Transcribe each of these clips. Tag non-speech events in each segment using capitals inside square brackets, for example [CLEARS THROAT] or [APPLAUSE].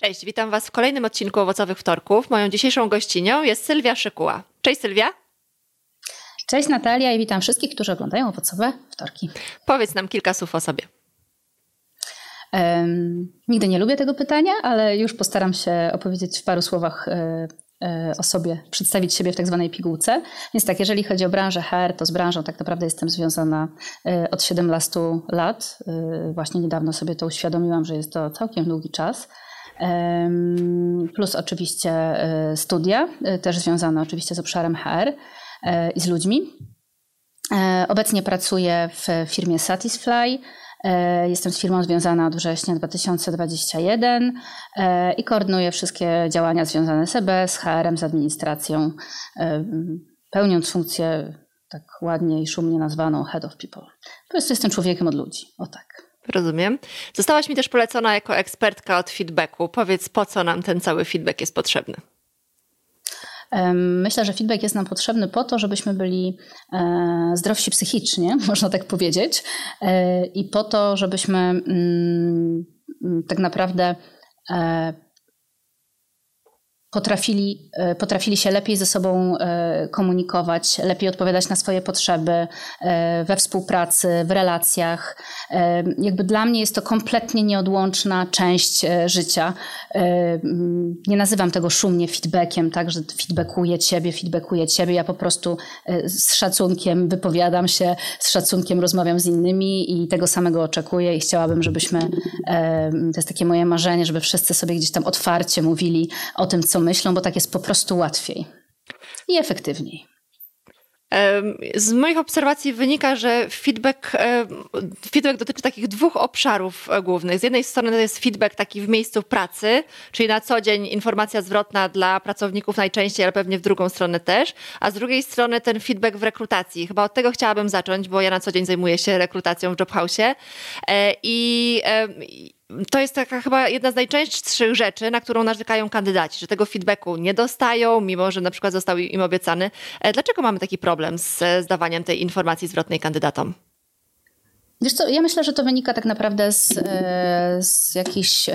Cześć, witam Was w kolejnym odcinku Owocowych Wtorków. Moją dzisiejszą gościnią jest Sylwia Szykuła. Cześć Sylwia. Cześć Natalia i witam wszystkich, którzy oglądają Owocowe Wtorki. Powiedz nam kilka słów o sobie. Um, nigdy nie lubię tego pytania, ale już postaram się opowiedzieć w paru słowach e, e, o sobie, przedstawić siebie w tak zwanej pigułce. Więc tak, jeżeli chodzi o branżę HR, to z branżą tak naprawdę jestem związana e, od 17 lat. Właśnie niedawno sobie to uświadomiłam, że jest to całkiem długi czas plus oczywiście studia, też związane oczywiście z obszarem HR i z ludźmi. Obecnie pracuję w firmie Satisfy. Jestem z firmą związana od września 2021 i koordynuję wszystkie działania związane z EB, z HR-em, z administracją, pełniąc funkcję tak ładnie i szumnie nazwaną Head of People. Po prostu jestem człowiekiem od ludzi, o tak. Rozumiem. Zostałaś mi też polecona jako ekspertka od feedbacku. Powiedz, po co nam ten cały feedback jest potrzebny? Myślę, że feedback jest nam potrzebny po to, żebyśmy byli e, zdrowsi psychicznie, [LAUGHS] można tak powiedzieć, e, i po to, żebyśmy mm, tak naprawdę e, potrafili, e, potrafili się lepiej ze sobą e, komunikować, lepiej odpowiadać na swoje potrzeby e, we współpracy, w relacjach. Jakby dla mnie jest to kompletnie nieodłączna część życia. Nie nazywam tego szumnie feedbackiem, tak, że feedbackuję ciebie, feedbackuję ciebie. Ja po prostu z szacunkiem wypowiadam się, z szacunkiem rozmawiam z innymi i tego samego oczekuję i chciałabym, żebyśmy, to jest takie moje marzenie, żeby wszyscy sobie gdzieś tam otwarcie mówili o tym, co myślą, bo tak jest po prostu łatwiej i efektywniej. Z moich obserwacji wynika, że feedback, feedback dotyczy takich dwóch obszarów głównych. Z jednej strony to jest feedback taki w miejscu pracy, czyli na co dzień informacja zwrotna dla pracowników najczęściej, ale pewnie w drugą stronę też, a z drugiej strony ten feedback w rekrutacji. Chyba od tego chciałabym zacząć, bo ja na co dzień zajmuję się rekrutacją w Jobhouse'ie e, i to jest taka chyba jedna z najczęstszych rzeczy, na którą narzekają kandydaci, że tego feedbacku nie dostają, mimo że na przykład został im obiecany. E, dlaczego mamy taki problem z zdawaniem tej informacji zwrotnej kandydatom? Wiesz co, ja myślę, że to wynika tak naprawdę z, e, z jakichś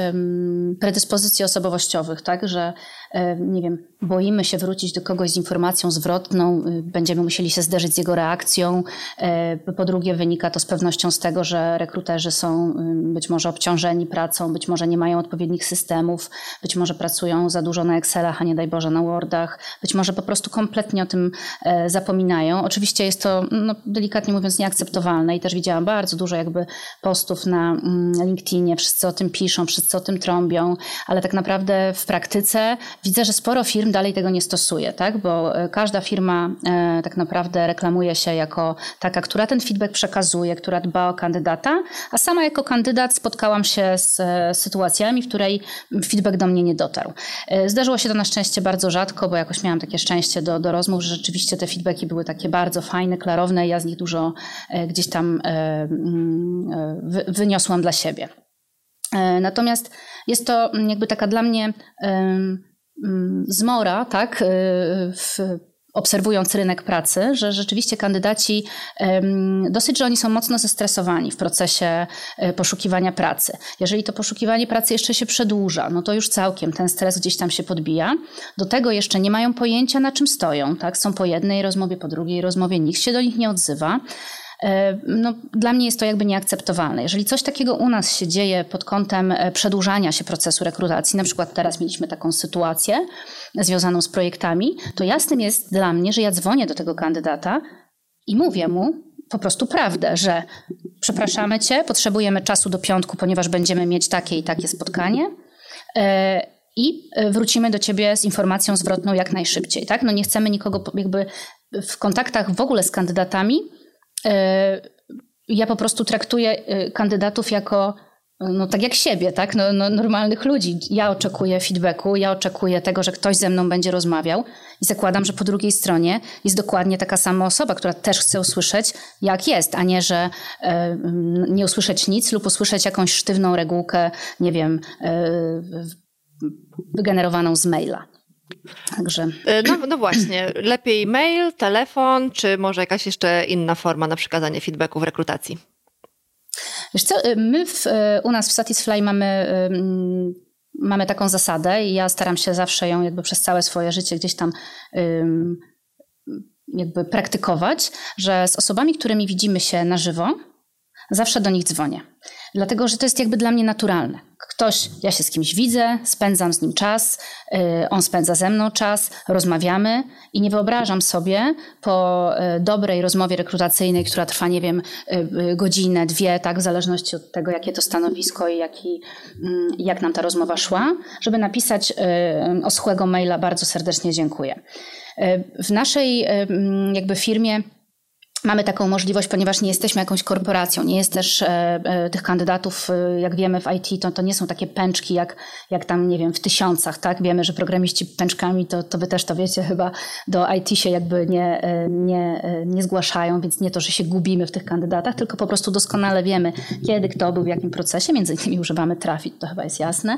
predyspozycji osobowościowych, tak, że E, nie wiem, boimy się wrócić do kogoś z informacją zwrotną, y, będziemy musieli się zderzyć z jego reakcją. E, po drugie, wynika to z pewnością z tego, że rekruterzy są y, być może obciążeni pracą, być może nie mają odpowiednich systemów, być może pracują za dużo na Excelach, a nie daj Boże na Wordach, być może po prostu kompletnie o tym e, zapominają. Oczywiście jest to, no, delikatnie mówiąc, nieakceptowalne i też widziałam bardzo dużo jakby postów na mm, LinkedInie, wszyscy o tym piszą, wszyscy o tym trąbią, ale tak naprawdę w praktyce Widzę, że sporo firm dalej tego nie stosuje, tak? bo e, każda firma e, tak naprawdę reklamuje się jako taka, która ten feedback przekazuje, która dba o kandydata, a sama jako kandydat spotkałam się z e, sytuacjami, w której feedback do mnie nie dotarł. Zdarzyło się to na szczęście bardzo rzadko, bo jakoś miałam takie szczęście do, do rozmów, że rzeczywiście te feedbacki były takie bardzo fajne, klarowne i ja z nich dużo gdzieś tam mm, wyniosłam dla siebie. Natomiast jest to jakby taka dla mnie zmora, tak, y, w, obserwując rynek pracy, że rzeczywiście kandydaci dosyć, że oni są mocno zestresowani w procesie y, poszukiwania pracy. Jeżeli to poszukiwanie pracy jeszcze się przedłuża, no to już całkiem ten stres gdzieś tam się podbija. Do tego jeszcze nie mają pojęcia, na czym stoją. Tak? Są po jednej rozmowie, po drugiej rozmowie, nikt się do nich nie odzywa. E, no, dla mnie jest to jakby nieakceptowalne. Jeżeli coś takiego u nas się dzieje pod kątem e, przedłużania się procesu rekrutacji, na przykład teraz mieliśmy taką sytuację związaną z projektami, to jasnym jest dla mnie, że ja dzwonię do tego kandydata i mówię mu po prostu prawdę, że przepraszamy cię, potrzebujemy czasu do piątku, ponieważ będziemy mieć takie i takie spotkanie. E, I wrócimy do ciebie z informacją zwrotną jak najszybciej. Tak? No nie chcemy nikogo jakby w kontaktach w ogóle z kandydatami ja po prostu traktuję e, kandydatów jako no tak jak siebie, tak? No, no, normalnych ludzi. Ja oczekuję feedbacku, ja oczekuję tego, że ktoś ze mną będzie rozmawiał i zakładam, że po drugiej stronie jest dokładnie taka sama osoba, która też chce usłyszeć, jak jest, a nie, że e, nie usłyszeć nic lub usłyszeć jakąś sztywną regułkę, nie wiem, wygenerowaną z maila. Także. E, no, no właśnie, lepiej mail, telefon, czy może jakaś jeszcze inna forma na przekazanie feedbacku w rekrutacji? Wiesz co, y, my w, y, u nas w Satisfy mamy, mamy taką zasadę i ja staram się zawsze ją jakby przez całe swoje życie gdzieś tam jakby praktykować, że z osobami, którymi widzimy się na żywo, zawsze do nich dzwonię. Dlatego, że to jest jakby dla mnie naturalne. Ktoś, ja się z kimś widzę, spędzam z nim czas, yy, on spędza ze mną czas, rozmawiamy i nie wyobrażam sobie po yy, dobrej rozmowie rekrutacyjnej, która trwa, nie wiem, yy, godzinę, dwie, tak, w zależności od tego, jakie to stanowisko i jaki, mm, jak nam ta rozmowa szła, żeby napisać y, oschłego maila bardzo serdecznie dziękuję. Y, w naszej y, mm, jakby firmie Mamy taką możliwość, ponieważ nie jesteśmy jakąś korporacją, nie jest też e, e, tych kandydatów, e, jak wiemy w IT, to, to nie są takie pęczki jak, jak tam, nie wiem, w tysiącach, tak? Wiemy, że programiści pęczkami, to, to wy też to wiecie, chyba do IT się jakby nie, e, nie, e, nie zgłaszają, więc nie to, że się gubimy w tych kandydatach, tylko po prostu doskonale wiemy, kiedy kto był w jakim procesie, między innymi używamy Trafit, to chyba jest jasne.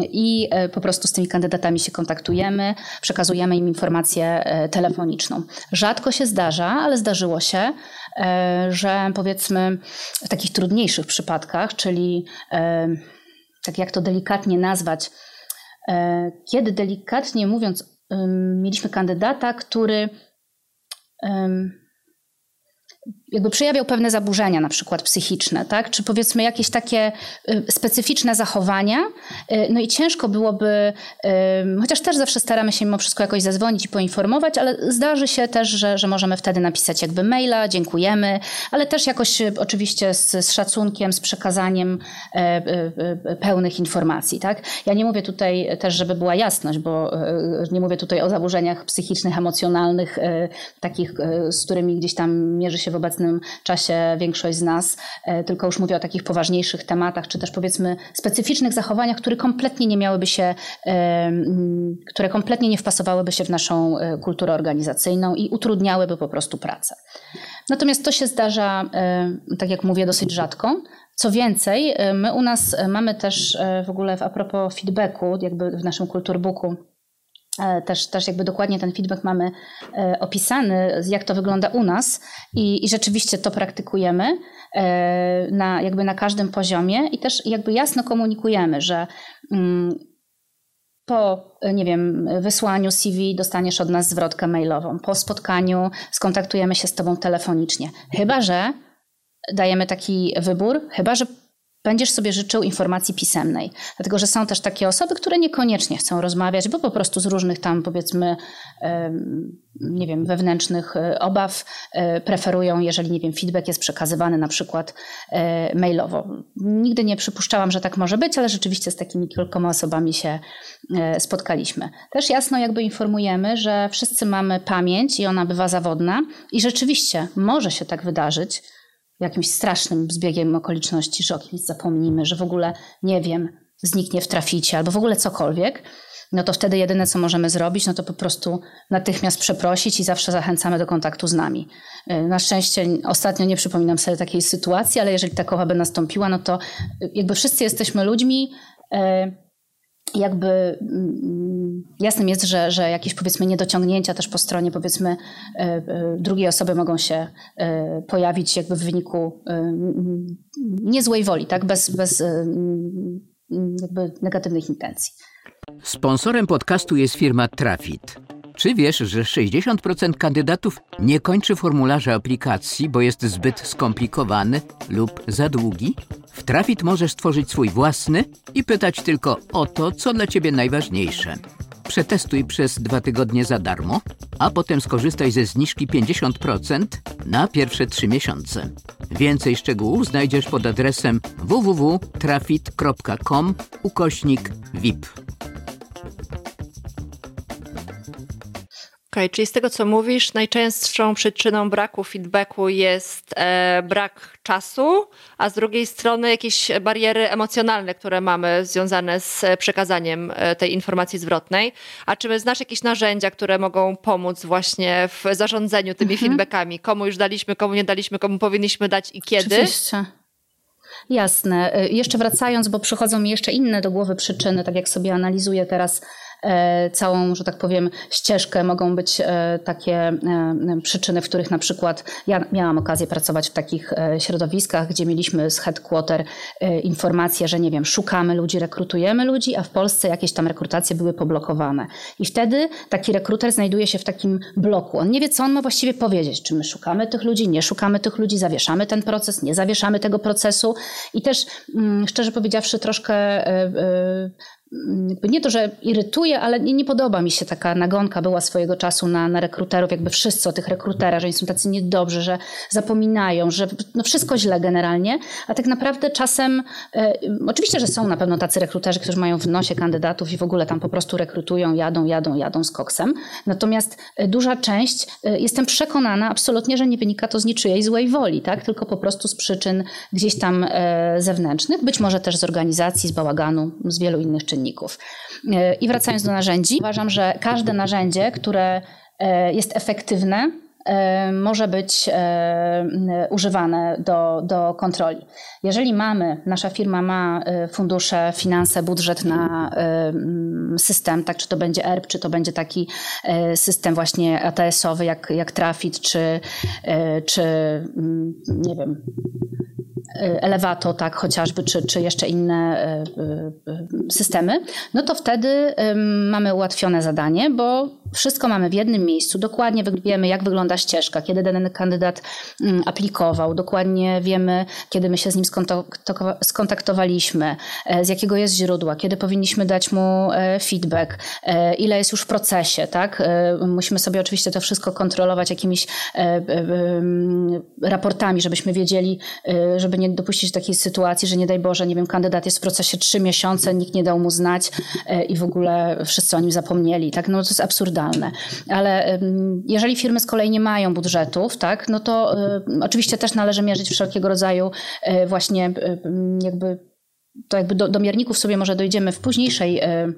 I e, po prostu z tymi kandydatami się kontaktujemy, przekazujemy im informację telefoniczną. Rzadko się zdarza, ale zdarzyło się, e, że powiedzmy w takich trudniejszych przypadkach, czyli e, tak jak to delikatnie nazwać, e, kiedy delikatnie mówiąc, mieliśmy kandydata, który jakby przejawiał pewne zaburzenia, na przykład psychiczne, tak? czy powiedzmy jakieś takie y, specyficzne zachowania. Y, no i ciężko byłoby, y, chociaż też zawsze staramy się mimo wszystko jakoś zadzwonić i poinformować, ale zdarzy się też, że, że możemy wtedy napisać jakby maila, dziękujemy, ale też jakoś oczywiście z, z szacunkiem, z przekazaniem pełnych informacji. Tak? Ja nie mówię tutaj też, żeby była jasność, bo nie mówię tutaj o zaburzeniach psychicznych, emocjonalnych, takich, z którymi gdzieś tam mierzy się w obecnym czasie większość z nas, e, tylko już mówię o takich poważniejszych tematach, czy też powiedzmy specyficznych zachowaniach, które kompletnie nie miałyby się, e, które kompletnie nie wpasowałyby się w naszą e, kulturę organizacyjną i utrudniałyby po prostu pracę. Natomiast to się zdarza, tak jak mówię, dosyć rzadko. Co więcej, my u nas mamy też w ogóle a propos feedbacku, jakby w naszym kulturbooku, też, też jakby dokładnie ten feedback mamy e, opisany, jak to wygląda u nas i, i rzeczywiście to praktykujemy e, na, jakby na każdym poziomie i też jakby jasno komunikujemy, że mm, po, nie wiem, wysłaniu CV dostaniesz od nas zwrotkę mailową, po spotkaniu skontaktujemy się z tobą telefonicznie. Chyba, że dajemy taki wybór, chyba, że będziesz sobie życzył informacji pisemnej. Dlatego, że są też takie osoby, które niekoniecznie chcą rozmawiać, bo po prostu z różnych tam powiedzmy, nie wiem, wewnętrznych e, obaw e, preferują, jeżeli, nie wiem, feedback jest przekazywany na przykład e, mailowo. Nigdy nie przypuszczałam, że tak może być, ale rzeczywiście z takimi kilkoma osobami się spotkaliśmy. Też jasno jakby informujemy, że wszyscy mamy pamięć i ona bywa zawodna i rzeczywiście może się tak wydarzyć, jakimś strasznym zbiegiem okoliczności, że o kimś zapomnimy, że w ogóle nie wiem, zniknie w traficie albo w ogóle cokolwiek, no to wtedy jedyne, co możemy zrobić, no to po prostu natychmiast przeprosić i zawsze zachęcamy do kontaktu z nami. Y, na szczęście ostatnio nie przypominam sobie takiej sytuacji, ale jeżeli takowa by nastąpiła, no to jakby wszyscy jesteśmy ludźmi, y, jakby mm, jasnym jest, że, że jakieś powiedzmy niedociągnięcia też po stronie powiedzmy e, e, drugiej osoby mogą się e, pojawić jakby w wyniku niezłej woli, tak? bez, bez jakby negatywnych intencji. Sponsorem podcastu jest firma Trafit. Czy wiesz, że 60% kandydatów nie kończy formularza aplikacji, bo jest zbyt skomplikowany lub za długi? W Trafit możesz stworzyć swój własny i pytać tylko o to, co dla Ciebie najważniejsze. Przetestuj przez dwa tygodnie za darmo, a potem skorzystaj ze zniżki 50% na pierwsze trzy miesiące. Więcej szczegółów znajdziesz pod adresem www.trafit.com ukośnik VIP. Okej, okay, czyli z tego co mówisz, najczęstszą przyczyną braku feedbacku jest e, brak czasu, a z drugiej strony jakieś bariery emocjonalne, które mamy związane z przekazaniem e, tej informacji zwrotnej. A czy znasz jakieś narzędzia, które mogą pomóc właśnie w zarządzaniu tymi mhm. feedbackami? Komu już daliśmy, komu nie daliśmy, komu powinniśmy dać i kiedy? Oczywiście. Jasne. E, jeszcze wracając, bo przychodzą mi jeszcze inne do głowy przyczyny, tak jak sobie analizuję teraz całą, że tak powiem, ścieżkę mogą być takie przyczyny, w których na przykład ja miałam okazję pracować w takich środowiskach, gdzie mieliśmy z headquarter informację, że nie wiem, szukamy ludzi, rekrutujemy ludzi, a w Polsce jakieś tam rekrutacje były poblokowane. I wtedy taki rekruter znajduje się w takim bloku. On nie wie, co on ma właściwie powiedzieć. Czy my szukamy tych ludzi, nie szukamy tych ludzi, zawieszamy ten proces, nie zawieszamy tego procesu. I też, mm, szczerze powiedziawszy, troszkę e, e, nie to, że irytuje, ale nie, nie, podoba mi się taka nagonka była swojego czasu na, na rekruterów, jakby wszyscy o tych rekruterach, że oni są tacy niedobrzy, że zapominają, że no wszystko źle generalnie, a tak naprawdę czasem, e, oczywiście, że są na pewno tacy rekruterzy, którzy mają w nosie kandydatów i w ogóle tam po prostu rekrutują, jadą, jadą, jadą z koksem, natomiast e, duża część, e, jestem przekonana absolutnie, że nie wynika to z niczyjej złej woli, tak? tylko po prostu z przyczyn gdzieś tam e, zewnętrznych, być może też z organizacji, z bałaganu, z wielu innych czynników czynników. E, I wracając do narzędzi, uważam, że każde narzędzie, które e, jest efektywne, e, może być używane do, do kontroli. Jeżeli mamy, nasza firma ma fundusze, finanse, budżet na system, tak czy to będzie ERP, czy to będzie taki system właśnie ATS-owy jak, jak Trafit, czy, czy nie wiem, Elevato, tak, chociażby, czy, czy jeszcze inne y, y, systemy, no to wtedy mamy ułatwione zadanie, bo wszystko mamy w jednym miejscu, dokładnie wiemy, jak wygląda ścieżka, kiedy dany kandydat mm, aplikował, dokładnie wiemy, kiedy my się z nim skontaktowaliśmy, e, z jakiego jest źródła, kiedy powinniśmy dać mu e, feedback, e, ile jest już w procesie, tak? Musimy sobie oczywiście to wszystko kontrolować jakimiś raportami, żebyśmy wiedzieli, żeby nie dopuścić do takiej sytuacji, że nie daj Boże, nie wiem, kandydat jest w procesie trzy miesiące, nikt nie dał mu znać i w ogóle wszyscy o nim zapomnieli, tak? No to jest absurdalne ale jeżeli firmy z kolei nie mają budżetów, tak, no to oczywiście też należy mierzyć wszelkiego rodzaju e, właśnie e, jakby to jakby do, do mierników sobie może dojdziemy w późniejszej e, E,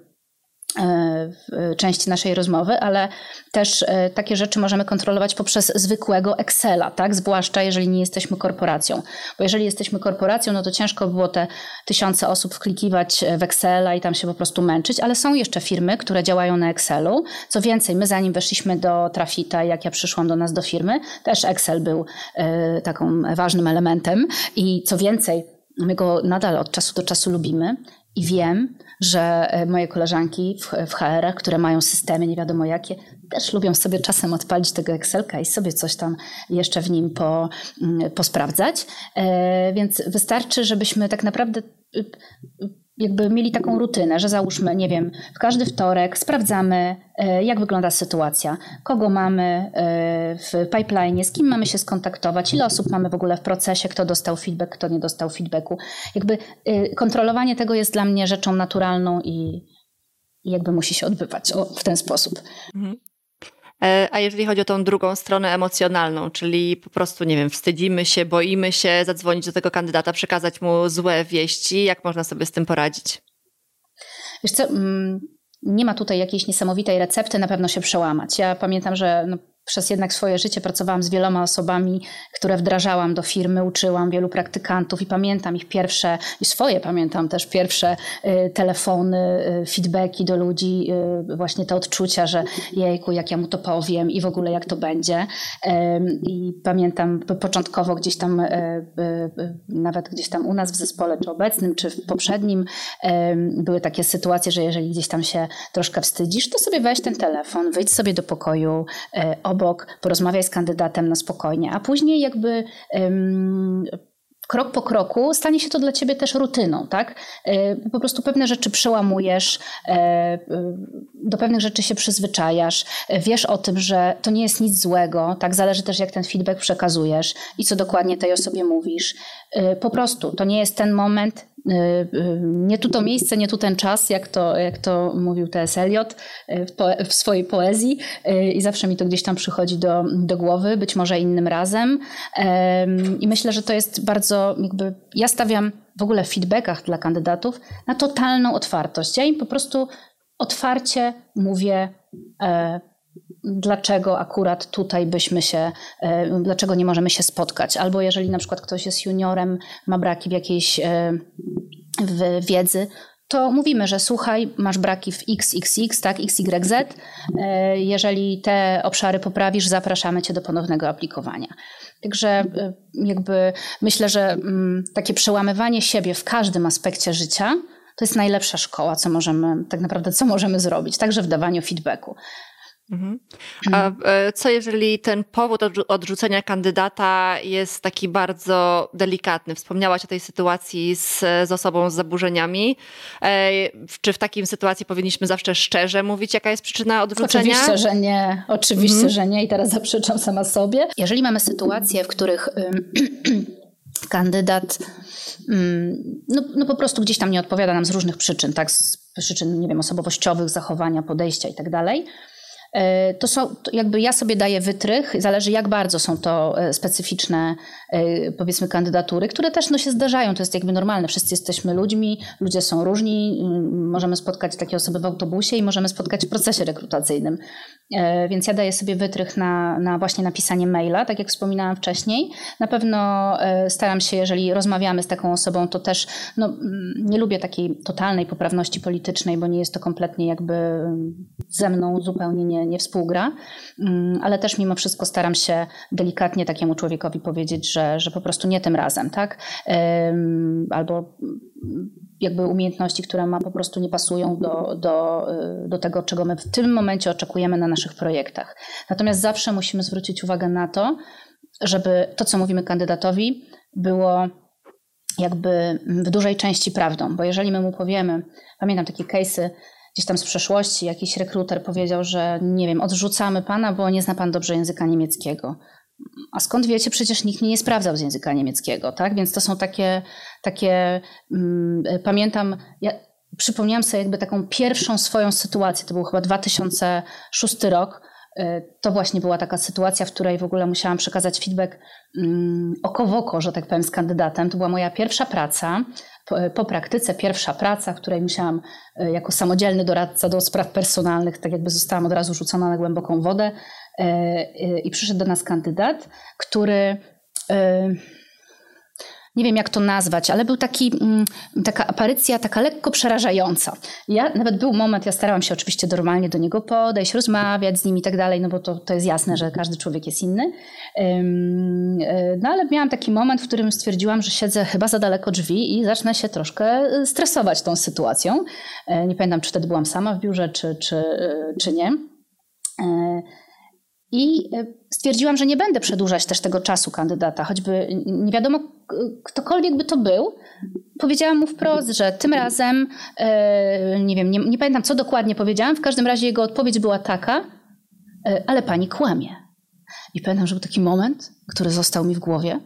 części naszej rozmowy, ale też e, takie rzeczy możemy kontrolować poprzez zwykłego Excela, tak? Zwłaszcza jeżeli nie jesteśmy korporacją. Bo jeżeli jesteśmy korporacją, no to ciężko było te tysiące osób wklikiwać w Excela i tam się po prostu męczyć, ale są jeszcze firmy, które działają na Excelu. Co więcej, my zanim weszliśmy do Trafita, jak ja przyszłam do nas do firmy, też Excel był e, taką ważnym elementem i co więcej, my go nadal od czasu do czasu lubimy i wiem, że e, moje koleżanki w, w HR, które mają systemy nie wiadomo jakie, też lubią sobie czasem odpalić tego Excelka i sobie coś tam jeszcze w nim po, mm, posprawdzać. E, więc wystarczy, żebyśmy tak naprawdę y, jakby mieli taką rutynę, że załóżmy, nie wiem, w każdy wtorek sprawdzamy, e, jak wygląda sytuacja, kogo mamy e, w pipeline, z kim mamy się skontaktować, ile osób mamy w ogóle w procesie, kto dostał feedback, kto nie dostał feedbacku. Jakby e, kontrolowanie tego jest dla mnie rzeczą naturalną i, i jakby musi się odbywać w ten sposób. E, a jeżeli chodzi o tą drugą stronę emocjonalną, czyli po prostu, nie wiem, wstydzimy się, boimy się zadzwonić do tego kandydata, przekazać mu złe wieści, jak można sobie z tym poradzić? Wiesz co, mm, nie ma tutaj jakiejś niesamowitej recepty, na pewno się przełamać. Ja pamiętam, że no, przez jednak swoje życie pracowałam z wieloma osobami, które wdrażałam do firmy, uczyłam wielu praktykantów i pamiętam ich pierwsze, i swoje pamiętam też pierwsze y, telefony, y, feedbacki do ludzi, y, właśnie te odczucia, że jejku, jak ja mu to powiem i w ogóle jak to będzie. I pamiętam początkowo gdzieś tam, nawet gdzieś tam u nas w zespole, czy obecnym, czy w poprzednim, były takie sytuacje, że jeżeli gdzieś tam się troszkę wstydzisz, to sobie weź ten telefon, wyjdź sobie do pokoju, obok, porozmawiaj z kandydatem na spokojnie, a później jakby um, krok po kroku stanie się to dla ciebie też rutyną, tak? E, po prostu pewne rzeczy przełamujesz, e, e, do pewnych rzeczy się przyzwyczajasz, wiesz o tym, że to nie jest nic złego, tak? Zależy też, jak ten feedback przekazujesz i co dokładnie tej osobie mówisz. Po prostu to nie jest ten moment, nie tu to miejsce, nie tu ten czas, jak to, jak to mówił T.S. Eliot y, w, po, w, swojej poezji i zawsze mi to gdzieś tam przychodzi do, do głowy, być może innym razem. I myślę, że to jest bardzo jakby, ja stawiam w ogóle w feedbackach dla kandydatów na totalną otwartość. Ja im po prostu otwarcie mówię, e, dlaczego akurat tutaj byśmy się, e, dlaczego nie możemy się spotkać. Albo jeżeli na przykład ktoś jest juniorem, ma braki w jakiejś e, w wiedzy, to mówimy, że słuchaj, masz braki w XXX, tak, XYZ. E, jeżeli te obszary poprawisz, zapraszamy cię do ponownego aplikowania. Także jakby myślę, że mm, takie przełamywanie siebie w każdym aspekcie życia to jest najlepsza szkoła, co możemy, tak naprawdę, co możemy zrobić, także w dawaniu feedbacku. Mhm. A e, co jeżeli ten powód odrzucenia kandydata jest taki bardzo delikatny? Wspomniałaś o tej sytuacji z, z osobą z zaburzeniami. E, czy w takiej sytuacji powinniśmy zawsze szczerze mówić, jaka jest przyczyna odrzucenia? Oczywiście, że nie. Oczywiście, mhm. że nie. I teraz zaprzeczam sama sobie. Jeżeli mamy sytuacje, w których [CLEARS THROAT] kandydat no, no po prostu gdzieś tam nie odpowiada nam z różnych przyczyn, tak, z przyczyn, nie wiem, osobowościowych, zachowania, podejścia i tak dalej, to są, jakby ja sobie daję wytrych, zależy jak bardzo są to e, specyficzne, e, powiedzmy, kandydatury, które też no, się zdarzają, to jest jakby normalne, wszyscy jesteśmy ludźmi, ludzie są różni, możemy spotkać takie osoby w autobusie i możemy spotkać w procesie rekrutacyjnym. Więc ja daję sobie wytrych na, na właśnie napisanie maila, tak jak wspominałam wcześniej. Na pewno staram się, jeżeli rozmawiamy z taką osobą, to też no, nie lubię takiej totalnej poprawności politycznej, bo nie jest to kompletnie jakby ze mną zupełnie nie, nie, współgra, mm, ale też mimo wszystko staram się delikatnie takiemu człowiekowi powiedzieć, że, że po prostu nie tym razem, tak? Albo jakby umiejętności, które ma, po prostu nie pasują do, do, y, do tego, czego my w tym momencie oczekujemy na naszych projektach. Natomiast zawsze musimy zwrócić uwagę na to, żeby to, co mówimy kandydatowi, było jakby w dużej części prawdą, bo jeżeli my mu powiemy, pamiętam takie case'y gdzieś tam z przeszłości jakiś rekruter powiedział, że nie wiem, odrzucamy pana, bo nie zna pan dobrze języka niemieckiego. A skąd wiecie, przecież nikt mnie nie sprawdzał z języka niemieckiego, tak? Więc to są takie, takie mm, pamiętam, ja przypomniałam sobie jakby taką pierwszą swoją sytuację, to był chyba 2006 rok, y, to właśnie była taka sytuacja, w której w ogóle musiałam przekazać feedback oko w oko, że tak powiem, z kandydatem. To była moja pierwsza praca po, praktyce pierwsza praca, w której musiałam e, jako samodzielny doradca do spraw personalnych, tak jakby zostałam od razu rzucona na głęboką wodę e, e, i przyszedł do nas kandydat, który nie wiem jak to nazwać, ale był taki, mm, taka aparycja, taka lekko przerażająca. Ja, nawet był moment, ja starałam się oczywiście normalnie do niego podejść, rozmawiać z nim i tak dalej, no bo to, to jest jasne, że każdy człowiek jest inny. E, no ale miałam taki moment, w którym stwierdziłam, że siedzę chyba za daleko drzwi i zacznę się troszkę e, stresować tą sytuacją. E, nie pamiętam, czy wtedy byłam sama w biurze, czy, czy, czy nie. I stwierdziłam, że nie będę przedłużać też tego czasu kandydata, choćby nie wiadomo, ktokolwiek by to był. Powiedziałam mu wprost, że tym razem, e, nie wiem, nie, nie pamiętam co dokładnie powiedziałam, w każdym razie jego odpowiedź była taka, e, ale pani kłamie. I pamiętam, że był taki moment, który został mi w głowie.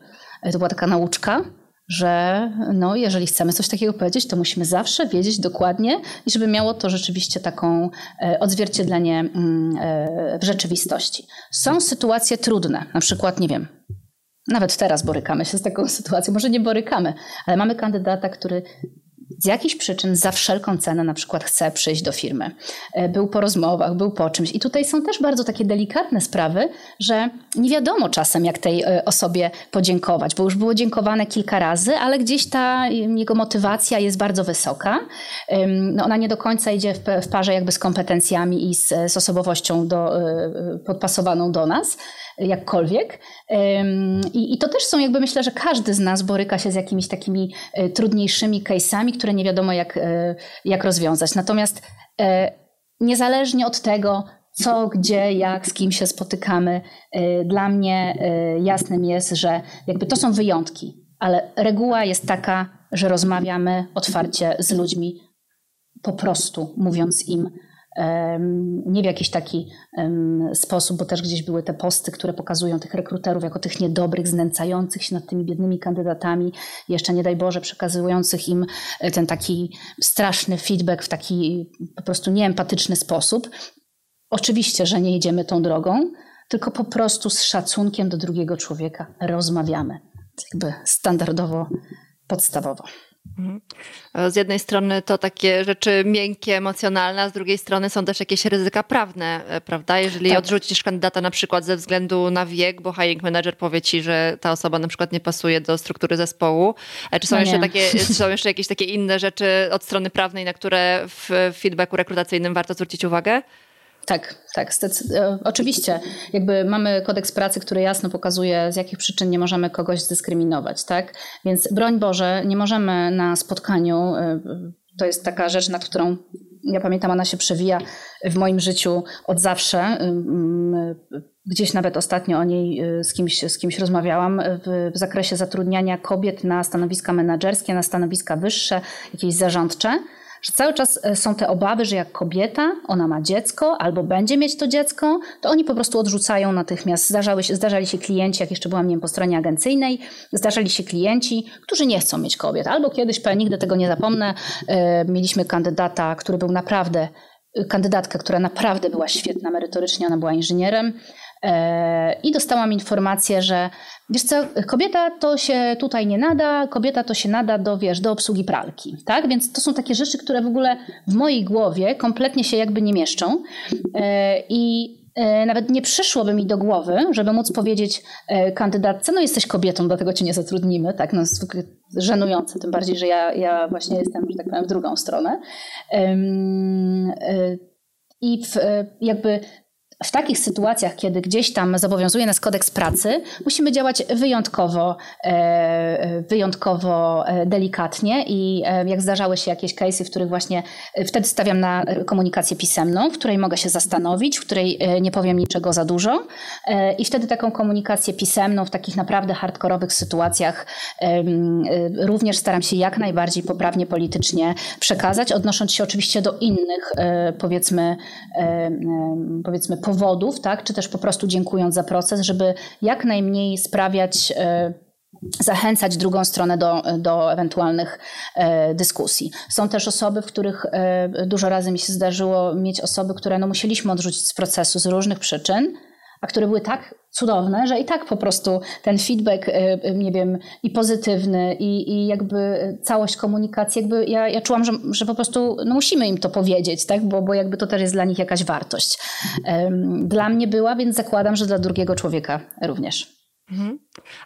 To była taka nauczka, że no, jeżeli chcemy coś takiego powiedzieć, to musimy zawsze wiedzieć dokładnie i żeby miało to rzeczywiście taką e, odzwierciedlenie mm, e, w rzeczywistości. Są sytuacje trudne, na przykład, nie wiem, nawet teraz borykamy się z taką [LAUGHS] sytuacją, może nie borykamy, ale mamy kandydata, który z jakichś przyczyn za wszelką cenę na przykład chce przyjść do firmy. E, był po rozmowach, był po czymś. I tutaj są też bardzo takie delikatne sprawy, że nie wiadomo czasem, jak tej e, osobie podziękować, bo już było dziękowane kilka razy, ale gdzieś ta jego motywacja jest bardzo wysoka. No ona nie do końca idzie w parze jakby z kompetencjami i z, z osobowością do, e, podpasowaną do nas jakkolwiek. I, I, to też są jakby myślę, że każdy z nas boryka się z jakimiś takimi e, trudniejszymi case'ami, które nie wiadomo jak, e, jak rozwiązać. Natomiast e, niezależnie od tego, co, gdzie, jak, z kim się spotykamy, dla mnie jasnym jest, że jakby to są wyjątki, ale reguła jest taka, że rozmawiamy otwarcie z ludźmi, po prostu mówiąc im nie w jakiś taki sposób, bo też gdzieś były te posty, które pokazują tych rekruterów jako tych niedobrych, znęcających się nad tymi biednymi kandydatami, jeszcze nie daj Boże, przekazujących im e, ten taki straszny feedback w taki po prostu nieempatyczny sposób. Oczywiście, że nie idziemy tą drogą, tylko po prostu z szacunkiem do drugiego człowieka rozmawiamy. Jakby standardowo, podstawowo. Mhm. Z jednej strony to takie rzeczy miękkie, emocjonalne, a z drugiej strony są też jakieś ryzyka prawne, e, prawda? Jeżeli tak. odrzucisz kandydata na przykład ze względu na wiek, bo hiring manager powie ci, że ta osoba na przykład nie pasuje do struktury zespołu, e, czy są, no jeszcze, takie, [LAUGHS] czy są jeszcze jakieś takie inne rzeczy od strony prawnej, na które w feedbacku rekrutacyjnym warto zwrócić uwagę? Tak, tak, e, oczywiście. Jakby mamy kodeks pracy, który jasno pokazuje, z jakich przyczyn nie możemy kogoś zdyskryminować, tak? Więc broń Boże, nie możemy na spotkaniu, e, to jest taka rzecz, nad którą ja pamiętam, ona się przewija w moim życiu od zawsze. Gdzieś nawet ostatnio o niej e, z kimś, z kimś rozmawiałam w zakresie zatrudniania kobiet na stanowiska menedżerskie, na stanowiska wyższe, jakieś zarządcze że cały czas e, są te obawy, że jak kobieta, ona ma dziecko albo będzie mieć to dziecko, to oni po prostu odrzucają natychmiast. Zdarzały się, zdarzali się klienci, jak jeszcze byłam nie wiem, po stronie agencyjnej, zdarzali się klienci, którzy nie chcą mieć kobiet. Albo kiedyś, nigdy tego nie zapomnę, e, mieliśmy kandydata, który był naprawdę, kandydatkę, która naprawdę była świetna merytorycznie, ona była inżynierem, E, I dostałam informację, że wiesz co, kobieta to się tutaj nie nada, kobieta to się nada do, wiesz, do obsługi pralki, tak? Więc to są takie rzeczy, które w ogóle w mojej głowie kompletnie się jakby nie mieszczą. E, I e, nawet nie przyszłoby mi do głowy, żeby móc powiedzieć kandydatce, no jesteś kobietą, dlatego cię nie zatrudnimy, tak, no żenujące, tym bardziej, że ja, ja właśnie jestem, że tak powiem, w drugą stronę. I w, jakby w takich sytuacjach, kiedy gdzieś tam zobowiązuje nas kodeks pracy, musimy działać wyjątkowo, e, wyjątkowo e, delikatnie i e, jak zdarzały się jakieś case'y, w których właśnie wtedy stawiam na komunikację pisemną, w której mogę się zastanowić, w której nie powiem niczego za dużo i wtedy taką komunikację pisemną w takich naprawdę hardkorowych sytuacjach również staram się jak najbardziej poprawnie politycznie przekazać, odnosząc się oczywiście do innych powiedzmy powiedzmy powodów, tak, czy też po prostu dziękując za proces, żeby jak najmniej sprawiać e, zachęcać drugą stronę do, do ewentualnych e, dyskusji. Są też osoby, w których e, dużo razy mi się zdarzyło mieć osoby, które no, musieliśmy odrzucić z procesu z różnych przyczyn, a które były tak cudowne, że i tak po prostu ten feedback, y, y, nie wiem, i pozytywny, i, i jakby całość komunikacji, jakby ja, ja czułam, że, że po prostu no musimy im to powiedzieć, tak? bo, bo jakby to też jest dla nich jakaś wartość. Dla mnie była, więc zakładam, że dla drugiego człowieka również. Mhm.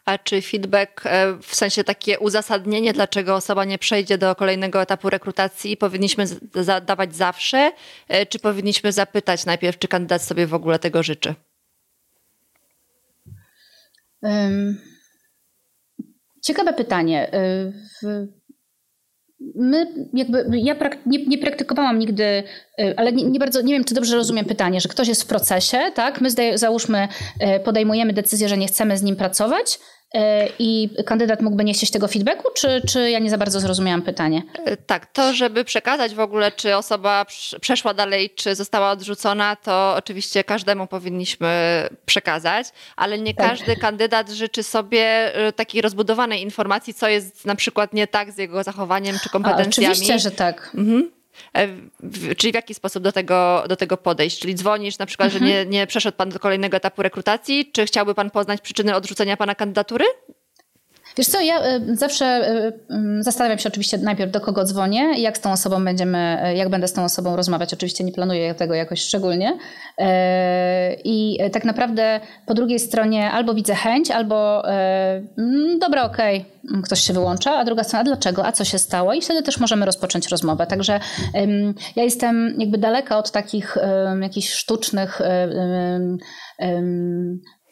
A czy feedback, e, w sensie takie uzasadnienie, dlaczego osoba nie przejdzie do kolejnego etapu rekrutacji, powinniśmy zadawać zawsze, e, czy powinniśmy zapytać najpierw, czy kandydat sobie w ogóle tego życzy? Ciekawe pytanie. Y, my jakby, ja prak, nie, nie, praktykowałam nigdy, y, ale nie, nie, bardzo, nie wiem, czy dobrze rozumiem pytanie, że ktoś jest w procesie, tak? My załóżmy, y, podejmujemy decyzję, że nie chcemy z nim pracować, i kandydat mógłby nie chcieć tego feedbacku, czy, czy ja nie za bardzo zrozumiałam pytanie? E, tak, to żeby przekazać w ogóle, czy osoba przeszła dalej, czy została odrzucona, to oczywiście każdemu powinniśmy przekazać, ale nie tak. każdy kandydat życzy sobie e, takiej rozbudowanej informacji, co jest na przykład nie tak z jego zachowaniem czy kompetencjami. A, oczywiście, że tak. Mhm. E, czyli w jaki sposób do tego, do tego podejść? Czyli dzwonisz na przykład, mhm. że nie, nie przeszedł pan do kolejnego etapu rekrutacji? Czy chciałby pan poznać przyczyny odrzucenia pana kandydatury? Wiesz co, ja e, zawsze e, zastanawiam się oczywiście najpierw do kogo dzwonię, jak z tą osobą będziemy, jak będę z tą osobą rozmawiać. Oczywiście nie planuję tego jakoś szczególnie. I tak naprawdę po drugiej stronie albo widzę chęć, albo dobra, okej, okay ktoś się wyłącza, a druga strona, dlaczego, a co się stało? I wtedy też możemy rozpocząć rozmowę. Także ja jestem jakby daleka od takich jakichś sztucznych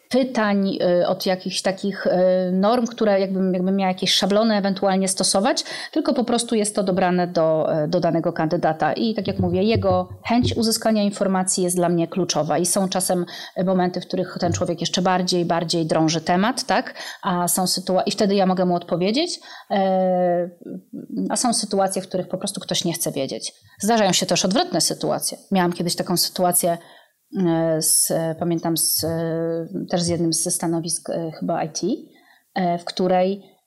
pytań, y, od jakichś takich y, norm, które jakbym, jakbym miała jakieś szablony ewentualnie stosować, tylko po prostu jest to dobrane do, y, do danego kandydata. I tak jak mówię, jego chęć uzyskania informacji jest dla mnie kluczowa. I są czasem momenty, w których ten człowiek jeszcze bardziej, bardziej drąży temat, tak? A są sytuacje, i wtedy ja mogę mu odpowiedzieć, a są sytuacje, w których po prostu ktoś nie chce wiedzieć. Zdarzają się też odwrotne sytuacje. Miałam kiedyś taką sytuację, E, z, pamiętam z, też z jednym ze stanowisk e, chyba IT, e, w której,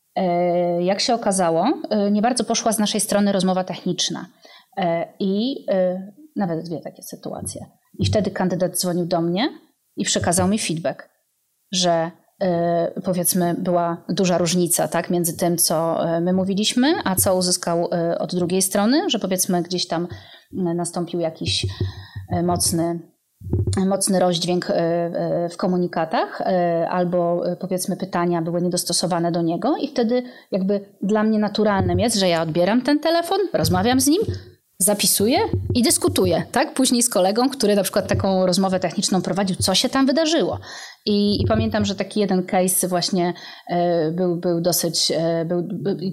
jak się okazało, nie bardzo poszła z naszej strony rozmowa techniczna. I nawet dwie takie sytuacje. I wtedy kandydat dzwonił do mnie i przekazał mi feedback, że powiedzmy była duża różnica tak, między tym, co my mówiliśmy, a co uzyskał od drugiej strony, że powiedzmy gdzieś tam nastąpił jakiś mocny mocny rozdźwięk e, e, w komunikatach, e, albo powiedzmy pytania były niedostosowane do niego, i wtedy jakby dla mnie naturalnym jest, że ja odbieram ten telefon, rozmawiam z nim, zapisuję i dyskutuję, tak? Później z kolegą, który na przykład taką rozmowę techniczną prowadził, co się tam wydarzyło. I, i pamiętam, że taki jeden case właśnie e, był, był dosyć, e, był,